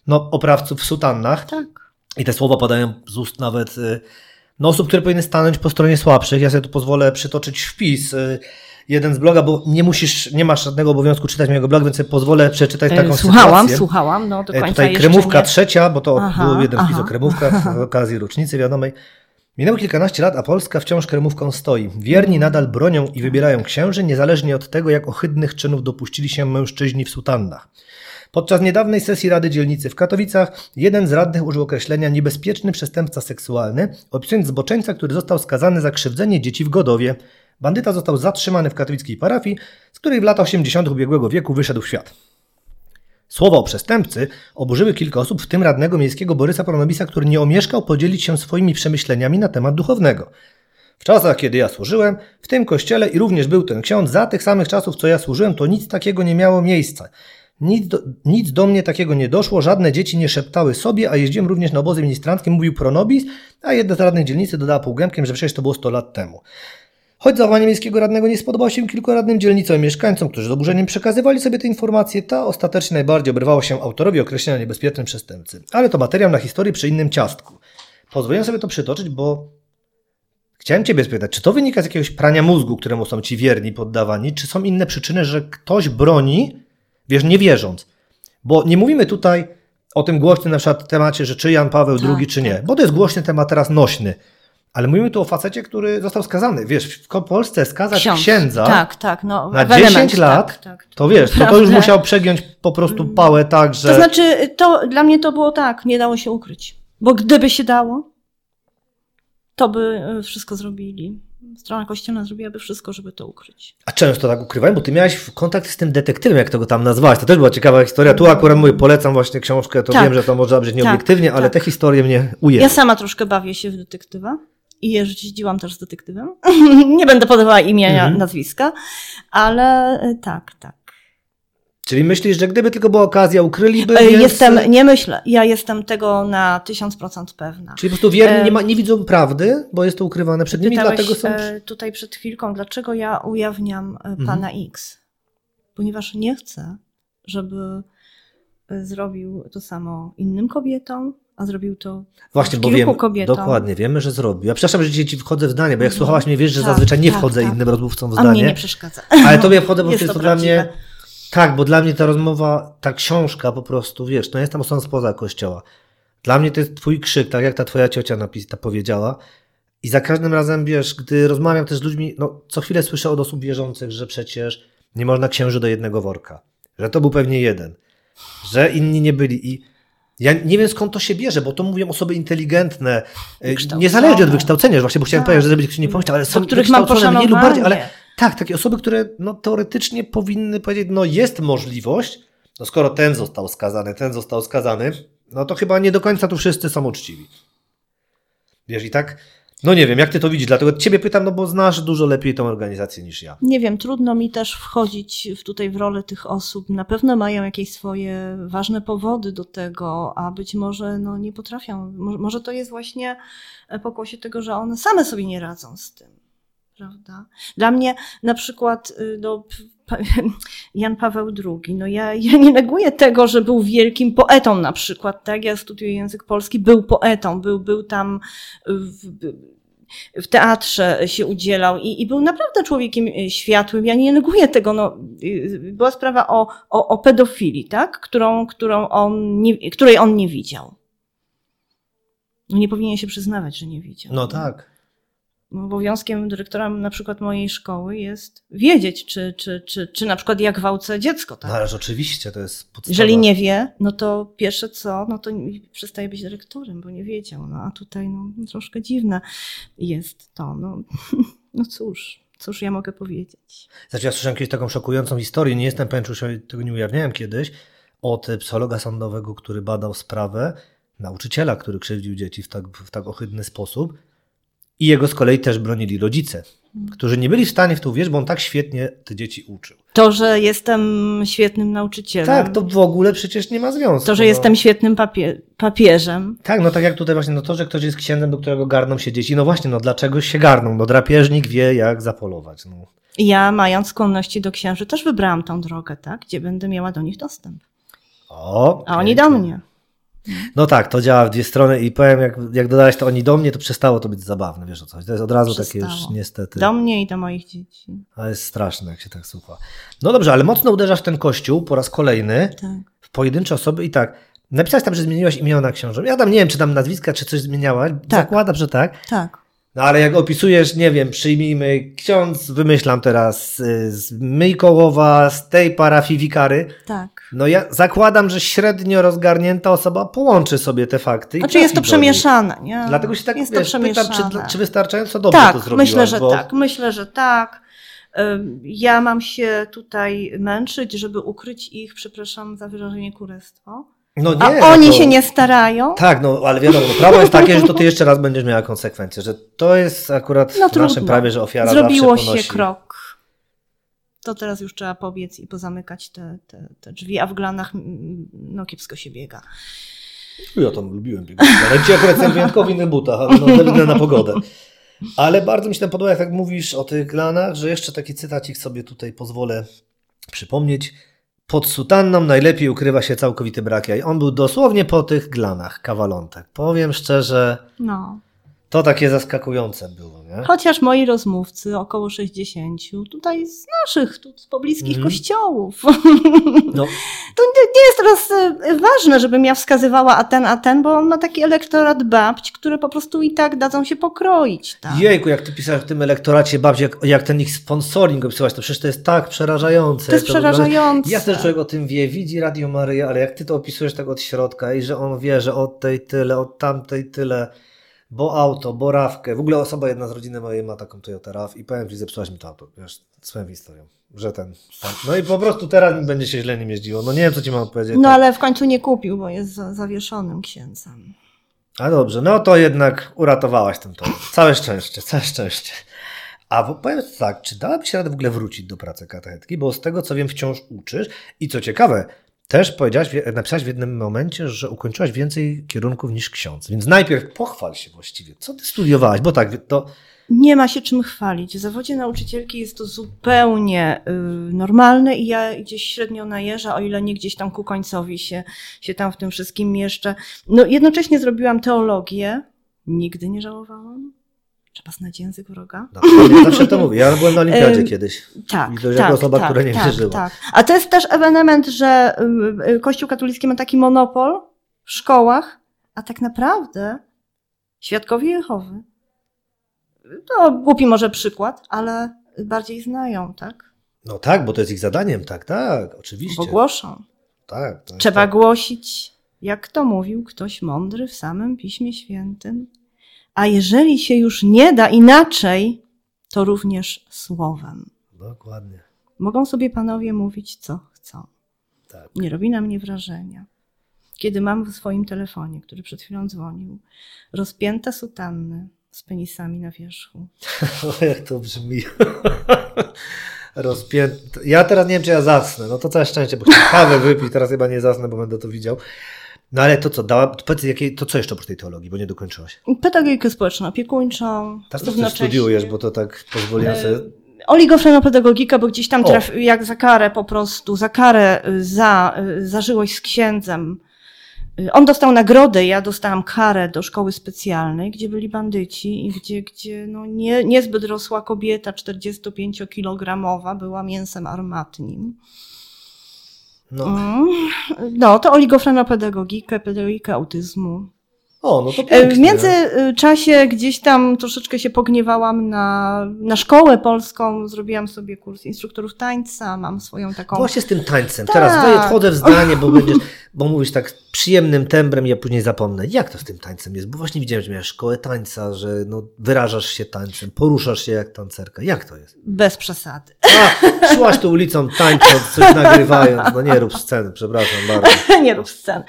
no, oprawców w sutannach. Tak. I te słowa padają z ust nawet y, no, osób, które powinny stanąć po stronie słabszych. Ja sobie tu pozwolę przytoczyć wpis y, jeden z bloga, bo nie musisz, nie masz żadnego obowiązku czytać mojego bloga, więc sobie pozwolę przeczytać taką e, słuchałam, sytuację. Słuchałam, no do końca Tutaj kremówka nie... trzecia, bo to aha, był jeden wpis o kremówkach w okazji rocznicy wiadomej. Minęło kilkanaście lat, a Polska wciąż kremówką stoi. Wierni nadal bronią i wybierają księży, niezależnie od tego, jak ohydnych czynów dopuścili się mężczyźni w sutannach. Podczas niedawnej sesji Rady Dzielnicy w Katowicach jeden z radnych użył określenia niebezpieczny przestępca seksualny, opisując zboczeńca, który został skazany za krzywdzenie dzieci w Godowie. Bandyta został zatrzymany w katowickiej parafii, z której w latach 80. ubiegłego wieku wyszedł w świat. Słowa o przestępcy oburzyły kilka osób, w tym radnego miejskiego Borysa Pronobisa, który nie omieszkał podzielić się swoimi przemyśleniami na temat duchownego. W czasach, kiedy ja służyłem, w tym kościele i również był ten ksiądz, za tych samych czasów, co ja służyłem, to nic takiego nie miało miejsca. Nic do, nic do mnie takiego nie doszło, żadne dzieci nie szeptały sobie, a jeździłem również na obozy ministranckie, mówił Pronobis, a jedna z radnych dzielnicy dodała półgębkiem, że przecież to było 100 lat temu. Choć zachowanie miejskiego radnego nie spodobało się kilku radnym dzielnicom i mieszkańcom, którzy z oburzeniem przekazywali sobie te informacje, ta ostatecznie najbardziej obrywała się autorowi określenia niebezpiecznym przestępcy. Ale to materiał na historii przy innym ciastku. Pozwolę sobie to przytoczyć, bo chciałem Ciebie spytać, czy to wynika z jakiegoś prania mózgu, któremu są Ci wierni poddawani, czy są inne przyczyny, że ktoś broni, wiesz, nie wierząc? Bo nie mówimy tutaj o tym głośnym na przykład temacie, że czy Jan Paweł tak, II, czy nie, tak. bo to jest głośny temat teraz nośny. Ale mówimy tu o facecie, który został skazany. Wiesz, w Polsce skazać Ksiądz. księdza tak, tak, no, na 10 element, lat, tak, tak, to wiesz, to, to już musiał przegiąć po prostu pałę tak, że... To znaczy, to dla mnie to było tak, nie dało się ukryć. Bo gdyby się dało, to by e, wszystko zrobili. Strona kościelna zrobiłaby wszystko, żeby to ukryć. A często tak ukrywają? Bo ty miałaś kontakt z tym detektywem, jak to go tam nazwałaś. To też była ciekawa historia. Tu akurat mówię, polecam właśnie książkę, to tak. wiem, że to może być nieobiektywnie, tak, ale tak. te historie mnie ujęły. Ja sama troszkę bawię się w detektywa i jeździłam też z detektywem. nie będę podawała imienia, mhm. nazwiska, ale e, tak, tak. Czyli myślisz, że gdyby tylko była okazja, ukryliby? E, więc... Jestem, nie myślę. Ja jestem tego na tysiąc procent pewna. Czyli po prostu wierni nie, ma, nie widzą prawdy, bo jest to ukrywane przed nimi, dlatego są... tutaj przed chwilką, dlaczego ja ujawniam e, mhm. pana X? Ponieważ nie chcę, żeby zrobił to samo innym kobietom, a zrobił to Właśnie, bo wiem, kobietom. dokładnie, wiemy, że zrobił. Ja przepraszam, że ci wchodzę w zdanie, bo jak no, słuchałaś mnie, wiesz, że tak, zazwyczaj nie tak, wchodzę tak. innym rozmówcom w zdanie. A mnie nie przeszkadza. Ale tobie wchodzę, bo jest to, jest to dla mnie... Tak, bo dla mnie ta rozmowa, ta książka po prostu, wiesz, no jestem osobą spoza kościoła. Dla mnie to jest twój krzyk, tak jak ta twoja ciocia napis, ta powiedziała. I za każdym razem, wiesz, gdy rozmawiam też z ludźmi, no co chwilę słyszę od osób wierzących, że przecież nie można księży do jednego worka. Że to był pewnie jeden. Że inni nie byli. I ja nie wiem skąd to się bierze, bo to mówią osoby inteligentne, y, niezależnie od wykształcenia, właśnie, bo chciałem tak. powiedzieć, że żeby ktoś nie pomyślał, ale są których mam mniej lub bardziej, ale tak, takie osoby, które no, teoretycznie powinny powiedzieć, no jest możliwość, no skoro ten został skazany, ten został skazany, no to chyba nie do końca tu wszyscy są uczciwi. Wiesz, i tak no nie wiem, jak ty to widzisz, dlatego ciebie pytam, no bo znasz dużo lepiej tą organizację niż ja. Nie wiem, trudno mi też wchodzić w tutaj w rolę tych osób. Na pewno mają jakieś swoje ważne powody do tego, a być może no, nie potrafią. Może to jest właśnie pokłosie tego, że one same sobie nie radzą z tym. Prawda? Dla mnie na przykład y, do Jan Paweł II. No ja, ja nie neguję tego, że był wielkim poetą na przykład, tak? Ja studiuję język polski, był poetą, był, był tam w, w teatrze się udzielał i, i był naprawdę człowiekiem światłym. Ja nie neguję tego. No, była sprawa o, o, o pedofilii, tak? którą, którą on nie, której on nie widział. No nie powinien się przyznawać, że nie widział. No tak obowiązkiem dyrektora na przykład mojej szkoły jest wiedzieć, czy, czy, czy, czy na przykład jak gwałcę dziecko. Tak? No ależ oczywiście, to jest podstawa. Jeżeli nie wie, no to pierwsze co, no to przestaje być dyrektorem, bo nie wiedział. No a tutaj no, troszkę dziwne jest to. No, no cóż. Cóż ja mogę powiedzieć? Znaczy ja słyszałem kiedyś taką szokującą historię, nie jestem pewien, czy tego nie ujawniałem kiedyś, od psychologa sądowego, który badał sprawę nauczyciela, który krzywdził dzieci w tak, w tak ohydny sposób i jego z kolei też bronili rodzice, którzy nie byli w stanie w to uwierzyć, bo on tak świetnie te dzieci uczył. To, że jestem świetnym nauczycielem. Tak, to w ogóle przecież nie ma związku. To, że no. jestem świetnym papie papieżem. Tak, no tak jak tutaj właśnie, no to, że ktoś jest księdzem, do którego garną się dzieci. No właśnie, no dlaczego się garną? No drapieżnik wie, jak zapolować. No. Ja, mając skłonności do księży, też wybrałam tą drogę, tak? Gdzie będę miała do nich dostęp. O, A oni do mnie. No tak, to działa w dwie strony i powiem, jak, jak dodałeś to oni do mnie, to przestało to być zabawne, wiesz o coś. To jest od razu przestało. takie już niestety. Do mnie i do moich dzieci. Ale jest straszne, jak się tak słucha. No dobrze, ale mocno uderzasz w ten kościół po raz kolejny, tak. w pojedyncze osoby i tak. Napisałeś tam, że zmieniłaś imiona książę. Ja tam nie wiem, czy tam nazwiska, czy coś zmieniałaś. Tak. Zakładam, że tak. Tak. No ale jak opisujesz, nie wiem, przyjmijmy ksiądz, wymyślam teraz y, z Myjkołowa, z tej parafii wikary. Tak. No ja zakładam, że średnio rozgarnięta osoba połączy sobie te fakty. Znaczy jest to przemieszane, nie? Dlatego się tak jest wiesz, to pytam, czy, czy wystarczająco dobrze tak, to zrobiłaś? myślę, że bo... tak. Myślę, że tak. Ja mam się tutaj męczyć, żeby ukryć ich, przepraszam za wyrażenie, kurestwo no nie, A no oni to... się nie starają? Tak, no ale wiadomo, no, prawo jest takie, że to ty jeszcze raz będziesz miała konsekwencje, że to jest akurat no, w naszym prawie, że ofiara Zrobiło zawsze się krok. To teraz już trzeba pobiec i pozamykać te, te, te drzwi, a w glanach no kiepsko się biega. Ja tam lubiłem biegać, ale ci akurat jestem wyjątkowo w innych butach, no, na pogodę. Ale bardzo mi się tam podoba, jak tak mówisz o tych glanach, że jeszcze taki cytacik sobie tutaj pozwolę przypomnieć. Pod sutanną najlepiej ukrywa się całkowity brak jaj. On był dosłownie po tych glanach, kawalątek. Powiem szczerze, no. To takie zaskakujące było. Nie? Chociaż moi rozmówcy, około 60, tutaj z naszych, tu z pobliskich mm. kościołów. No. to nie, jest teraz e, ważne, żebym ja wskazywała a ten, a ten, bo on ma taki elektorat babć, które po prostu i tak dadzą się pokroić. Tak? Jejku, jak ty pisałeś w tym elektoracie babci, jak, jak ten ich sponsoring opisywałaś, to przecież to jest tak przerażające. To jest to przerażające. Ja też człowiek o tym wie, widzi Radio Maryja, ale jak ty to opisujesz tak od środka i że on wie, że od tej tyle, od tamtej tyle bo auto, bo rawkę. W ogóle osoba jedna z rodziny mojej ma taką Toyota RAV i powiem Ci, zepsułaś mi to auto, wiesz, swoją historią, że ten, No i po prostu teraz mi będzie się źle nim jeździło. No nie wiem, co Ci mam powiedzieć. No tak. ale w końcu nie kupił, bo jest zawieszonym księdzem. A dobrze, no to jednak uratowałaś ten to. Całe szczęście, całe szczęście. A powiem tak, czy dałaby się radę w ogóle wrócić do pracy katechetki? Bo z tego, co wiem, wciąż uczysz. I co ciekawe, też powiedziałaś, napisałaś w jednym momencie, że ukończyłaś więcej kierunków niż ksiądz. Więc najpierw pochwal się właściwie. Co ty studiowałaś? Bo tak, to. Nie ma się czym chwalić. W zawodzie nauczycielki jest to zupełnie y, normalne i ja gdzieś średnio najeżdżę, o ile nie gdzieś tam ku końcowi się, się tam w tym wszystkim mieszczę. No, jednocześnie zrobiłam teologię. Nigdy nie żałowałam. Trzeba znać język wroga. No, ja zawsze to mówię. Ja byłem na olimpiadzie kiedyś. Tak, I to tak, jako osoba, tak, która nie tak, wierzyła. Tak. A to jest też ewenement, że y, y, Kościół katolicki ma taki monopol w szkołach, a tak naprawdę świadkowie Jehowy, to głupi może przykład, ale bardziej znają, tak? No tak, bo to jest ich zadaniem, tak, tak, oczywiście. Bo głoszą. Tak. Trzeba tak. głosić, jak to mówił ktoś mądry w samym Piśmie Świętym, a jeżeli się już nie da inaczej, to również słowem. Dokładnie. Mogą sobie panowie mówić, co chcą. Tak. Nie robi na mnie wrażenia. Kiedy mam w swoim telefonie, który przed chwilą dzwonił, rozpięte sutanny z penisami na wierzchu. O, jak to brzmi. Rozpięte. Ja teraz nie wiem, czy ja zasnę. No to całe szczęście, bo kawę wypić, teraz chyba nie zasnę, bo będę to widział. No ale to co, dała, powiedz, jakie, to co jeszcze oprócz tej teologii, bo nie dokończyłaś? Pedagogikę społeczno-opiekuńczą. Tak, to studiujesz, bo to tak pozwoliłem sobie... Oligofrenopedagogika, bo gdzieś tam trafi, jak za karę po prostu, za karę za, zażyłość z księdzem, Y, on dostał nagrodę, ja dostałam karę do szkoły specjalnej, gdzie byli bandyci i gdzie, gdzie no nie, niezbyt rosła kobieta, 45-kilogramowa, była mięsem armatnim. No. Mm. no, to oligofrenopedagogikę, pedagogikę autyzmu. O, no to e, pięknie. W międzyczasie gdzieś tam troszeczkę się pogniewałam na, na szkołę polską, zrobiłam sobie kurs instruktorów tańca, mam swoją taką... Właśnie z tym tańcem. Tak. Teraz wchodzę w zdanie, bo będziesz, bo mówisz tak przyjemnym tembrem, ja później zapomnę. Jak to z tym tańcem jest? Bo właśnie widziałem, że miałeś szkołę tańca, że no, wyrażasz się tańcem, poruszasz się jak tancerka. Jak to jest? Bez przesady. A, szłaś tu ulicą tańcząc, coś nagrywając. No nie rób sceny, przepraszam bardzo. nie rób scen.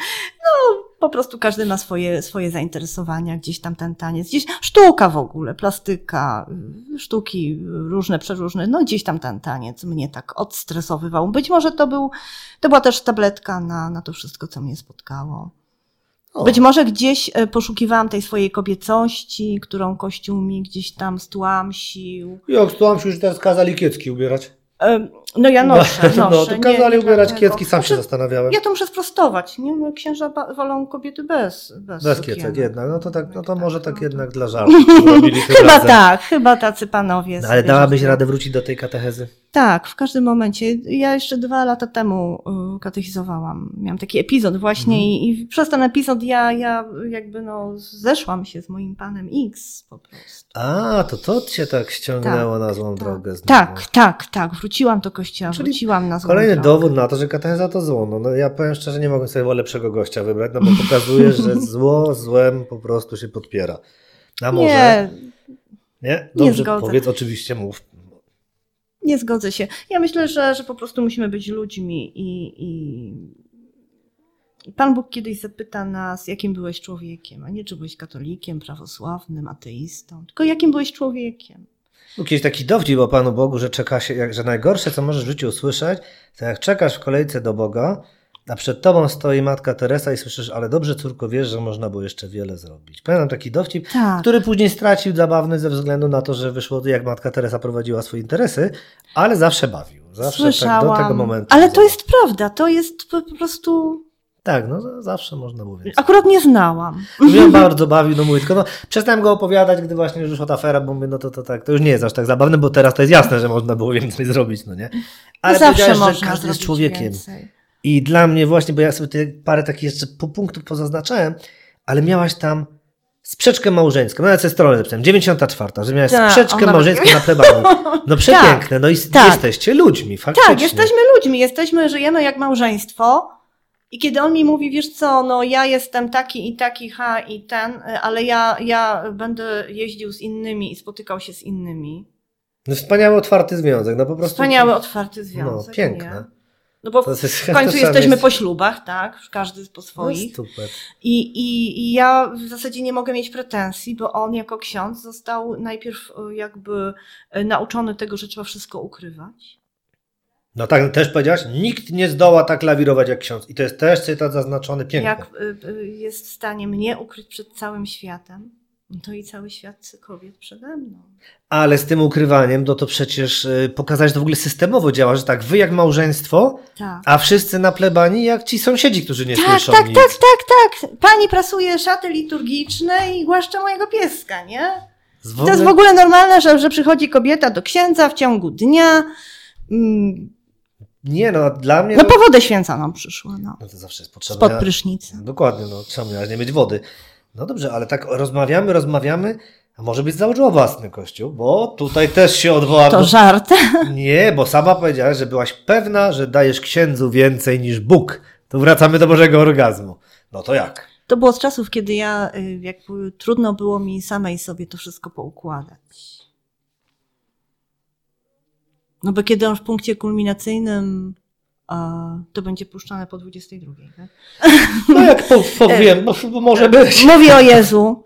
No, po prostu każdy ma swoje, swoje zainteresowania, gdzieś tam ten taniec, gdzieś sztuka w ogóle, plastyka, sztuki różne, przeróżne, no gdzieś tam ten taniec mnie tak odstresowywał. Być może to był, to była też tabletka na, na to wszystko, co mnie spotkało. O. Być może gdzieś e, poszukiwałam tej swojej kobiecości, którą Kościół mi gdzieś tam stłamsił. Jak stłamsił, już teraz kazali kiecki ubierać? No ja noszę, no, noszę. No, to kazali ubierać kiecki, sam się zastanawiałem. Ja to muszę sprostować, nie? No, księża wolą kobiety bez Bez, bez kiecek jednak, no to, tak, no to tak, może tak no, jednak dla żartu Chyba razem. tak, chyba tacy panowie. No, ale dałabyś radę wrócić do tej katechezy? Tak, w każdym momencie. Ja jeszcze dwa lata temu y, katechizowałam. Miałam taki epizod właśnie mhm. i, i, przez ten epizod ja, ja jakby no zeszłam się z moim panem X po prostu. A, to to cię tak ściągnęło tak, na złą tak, drogę. Znowu. Tak, tak, tak. Wróciłam do kościoła, Czyli wróciłam na złą Kolejny drogę. dowód na to, że katecheza to zło. No, no ja powiem szczerze, nie mogę sobie lepszego gościa wybrać, no bo pokazuje, że zło złem po prostu się podpiera. A może... Nie. Nie? Dobrze, nie powiedz, oczywiście mów. Nie zgodzę się. Ja myślę, że, że po prostu musimy być ludźmi i, i Pan Bóg kiedyś zapyta nas, jakim byłeś człowiekiem, a nie czy byłeś katolikiem, prawosławnym, ateistą, tylko jakim byłeś człowiekiem. Był kiedyś taki dowcip o Panu Bogu, że czeka się, że najgorsze, co możesz w życiu usłyszeć, to jak czekasz w kolejce do Boga, a przed tobą stoi matka Teresa i słyszysz, ale dobrze córko wiesz, że można było jeszcze wiele zrobić. Pamiętam taki dowcip, tak. który później stracił zabawny ze względu na to, że wyszło jak matka Teresa prowadziła swoje interesy, ale zawsze bawił. Zawsze Słyszałam. Tak do tego momentu. Ale to jest prawda, to jest po prostu tak, no zawsze można mówić. Akurat nie znałam. Mnie bardzo bawił, no mówię, tylko no, przestałem go opowiadać, gdy właśnie już od afera, bo mówię, no to, to tak, to już nie jest aż tak zabawne, bo teraz to jest jasne, że można było więcej zrobić, no nie? Ale zawsze można że każdy jest człowiekiem. Więcej. I dla mnie właśnie, bo ja sobie tutaj parę takich jeszcze punktów pozaznaczałem, ale miałaś tam sprzeczkę małżeńską. No ja sobie stronę zapisałem, 94, że miałaś Ta, sprzeczkę małżeńską na plebanii. No przepiękne, tak, no i tak. jesteście ludźmi, faktycznie. Tak, jesteśmy ludźmi, jesteśmy, żyjemy jak małżeństwo i kiedy on mi mówi, wiesz co, no ja jestem taki i taki, ha i ten, ale ja, ja będę jeździł z innymi i spotykał się z innymi. No wspaniały, otwarty związek, no po prostu. Wspaniały, otwarty związek. No, piękne. Nie? No bo w, końcu jesteśmy jest... po ślubach, tak? Każdy po swoich. No, I, i, I ja w zasadzie nie mogę mieć pretensji, bo on jako ksiądz został najpierw e, jakby e, nauczony tego, że trzeba wszystko ukrywać. No tak, też powiedziałaś, nikt nie zdoła tak lawirować jak ksiądz. I to jest też cytat zaznaczony pięknie. Jak y, jest w stanie mnie ukryć przed całym światem, no to i cały świat kobiet przede mną. Ale z tym ukrywaniem, no to przecież y, pokazać, że to w ogóle systemowo działa, że tak, wy jak małżeństwo, tak. a wszyscy na plebanii jak ci sąsiedzi, którzy nie tak, słyszą Tak, nic. tak, tak, tak. Pani prasuje szaty liturgiczne i głaszcze mojego pieska, nie? To jest w ogóle normalne, że, że przychodzi kobieta do księdza w ciągu dnia, mm, nie, no dla mnie. No po wodę święconą przyszła. No. no to zawsze jest potrzebne. Spod prysznica. Dokładnie, no miałaś nie mieć wody? No dobrze, ale tak rozmawiamy, rozmawiamy, a może być założyła własny kościół, bo tutaj też się odwołam. To żart. Nie, bo sama powiedziałaś, że byłaś pewna, że dajesz księdzu więcej niż Bóg. To wracamy do Bożego orgazmu. No to jak? To było z czasów, kiedy ja, y, jakby trudno było mi samej sobie to wszystko poukładać. No bo kiedy on w punkcie kulminacyjnym to będzie puszczane po 22, tak? No jak powiem, bo może być. Mówię o Jezu.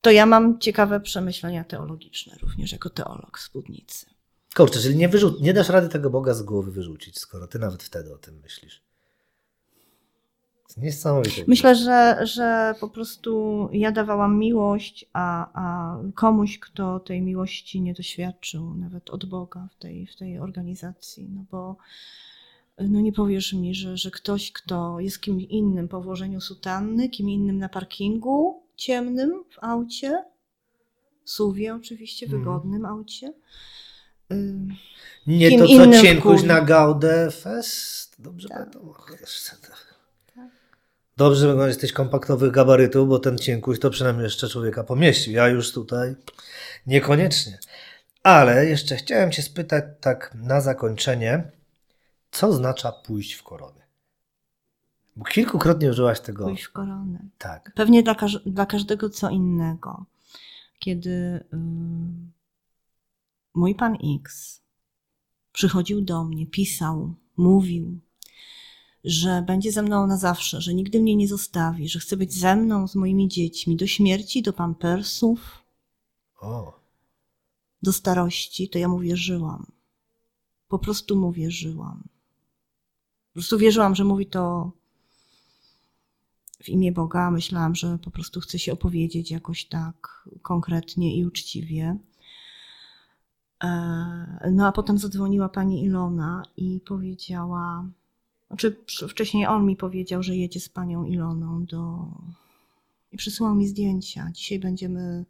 To ja mam ciekawe przemyślenia teologiczne również jako teolog spódnicy. Kurczę, czyli nie, wyrzu- nie dasz rady tego Boga z głowy wyrzucić, skoro ty nawet wtedy o tym myślisz. Niesamowite. Myślę, że, że po prostu ja dawałam miłość, a, a komuś, kto tej miłości nie doświadczył, nawet od Boga w tej, w tej organizacji. No bo no nie powiesz mi, że, że ktoś, kto jest kim innym po włożeniu sutanny, kim innym na parkingu ciemnym w aucie, suwie oczywiście, Mhm. wygodnym aucie. y, Nie Kim to, co cienkuś na Gaudę Fest? Dobrze Tak. pamiętam? Dobrze wygląda jesteś kompaktowych gabarytów, bo ten cienkuś to przynajmniej jeszcze człowieka pomieścił. Ja już tutaj niekoniecznie. Ale jeszcze chciałem Cię spytać tak na zakończenie, co oznacza pójść w koronę? Bo kilkukrotnie użyłaś tego. Pójść w koronę. Tak. Pewnie dla, każ- dla każdego co innego. Kiedy y, mój pan X przychodził do mnie, pisał, mówił, że będzie ze mną na zawsze, że nigdy mnie nie zostawi, że chce być ze mną, z moimi dziećmi, do śmierci, do pampersów, O. do starości, to ja mu wierzyłam. Po prostu mu wierzyłam. Po prostu wierzyłam, że mówi to w imię Boga. Myślałam, że po prostu chce się opowiedzieć jakoś tak konkretnie i uczciwie. E, No a potem zadzwoniła pani Ilona i powiedziała, znaczy wcześniej on mi powiedział, że jedzie z panią Iloną do... i przysyłał mi zdjęcia. Dzisiaj będziemy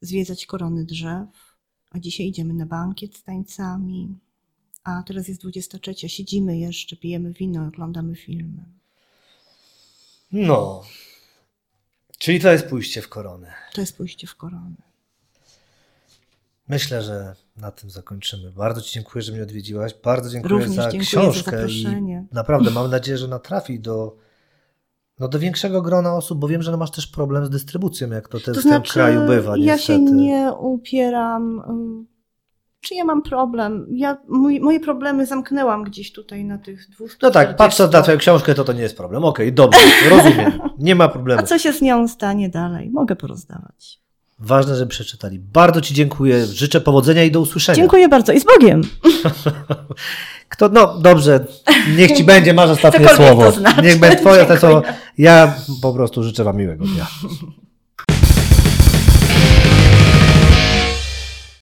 zwiedzać korony drzew, a dzisiaj idziemy na bankiet z tańcami, a teraz jest 23, siedzimy jeszcze, pijemy wino, oglądamy filmy. No. Czyli to jest pójście w koronę. To jest pójście w koronę. Myślę, że na tym zakończymy. Bardzo Ci dziękuję, że mnie odwiedziłaś. Bardzo dziękuję Również za dziękuję za książkę zaproszenie. i naprawdę mam nadzieję, że ona trafi do, no, do większego grona osób, bo wiem, że no masz też problem z dystrybucją, jak to, te, To w tym znaczy, kraju bywa. ja niestety. się nie upieram. ym, Czy ja mam problem? Ja, mój, moje problemy zamknęłam gdzieś tutaj na tych 200. No tak, patrząc na Twoją książkę, to to nie jest problem. Okej, dobrze, rozumiem. Nie ma problemu. A co się z nią stanie dalej? Mogę porozdawać. Ważne, żeby przeczytali. Bardzo Ci dziękuję. Życzę powodzenia i do usłyszenia. Dziękuję bardzo i z Bogiem. Kto, no dobrze, niech Ci będzie, masz ostatnie słowo. to znaczy. Niech będzie Twoje ostatnie słowo. Ja po prostu życzę Wam miłego dnia.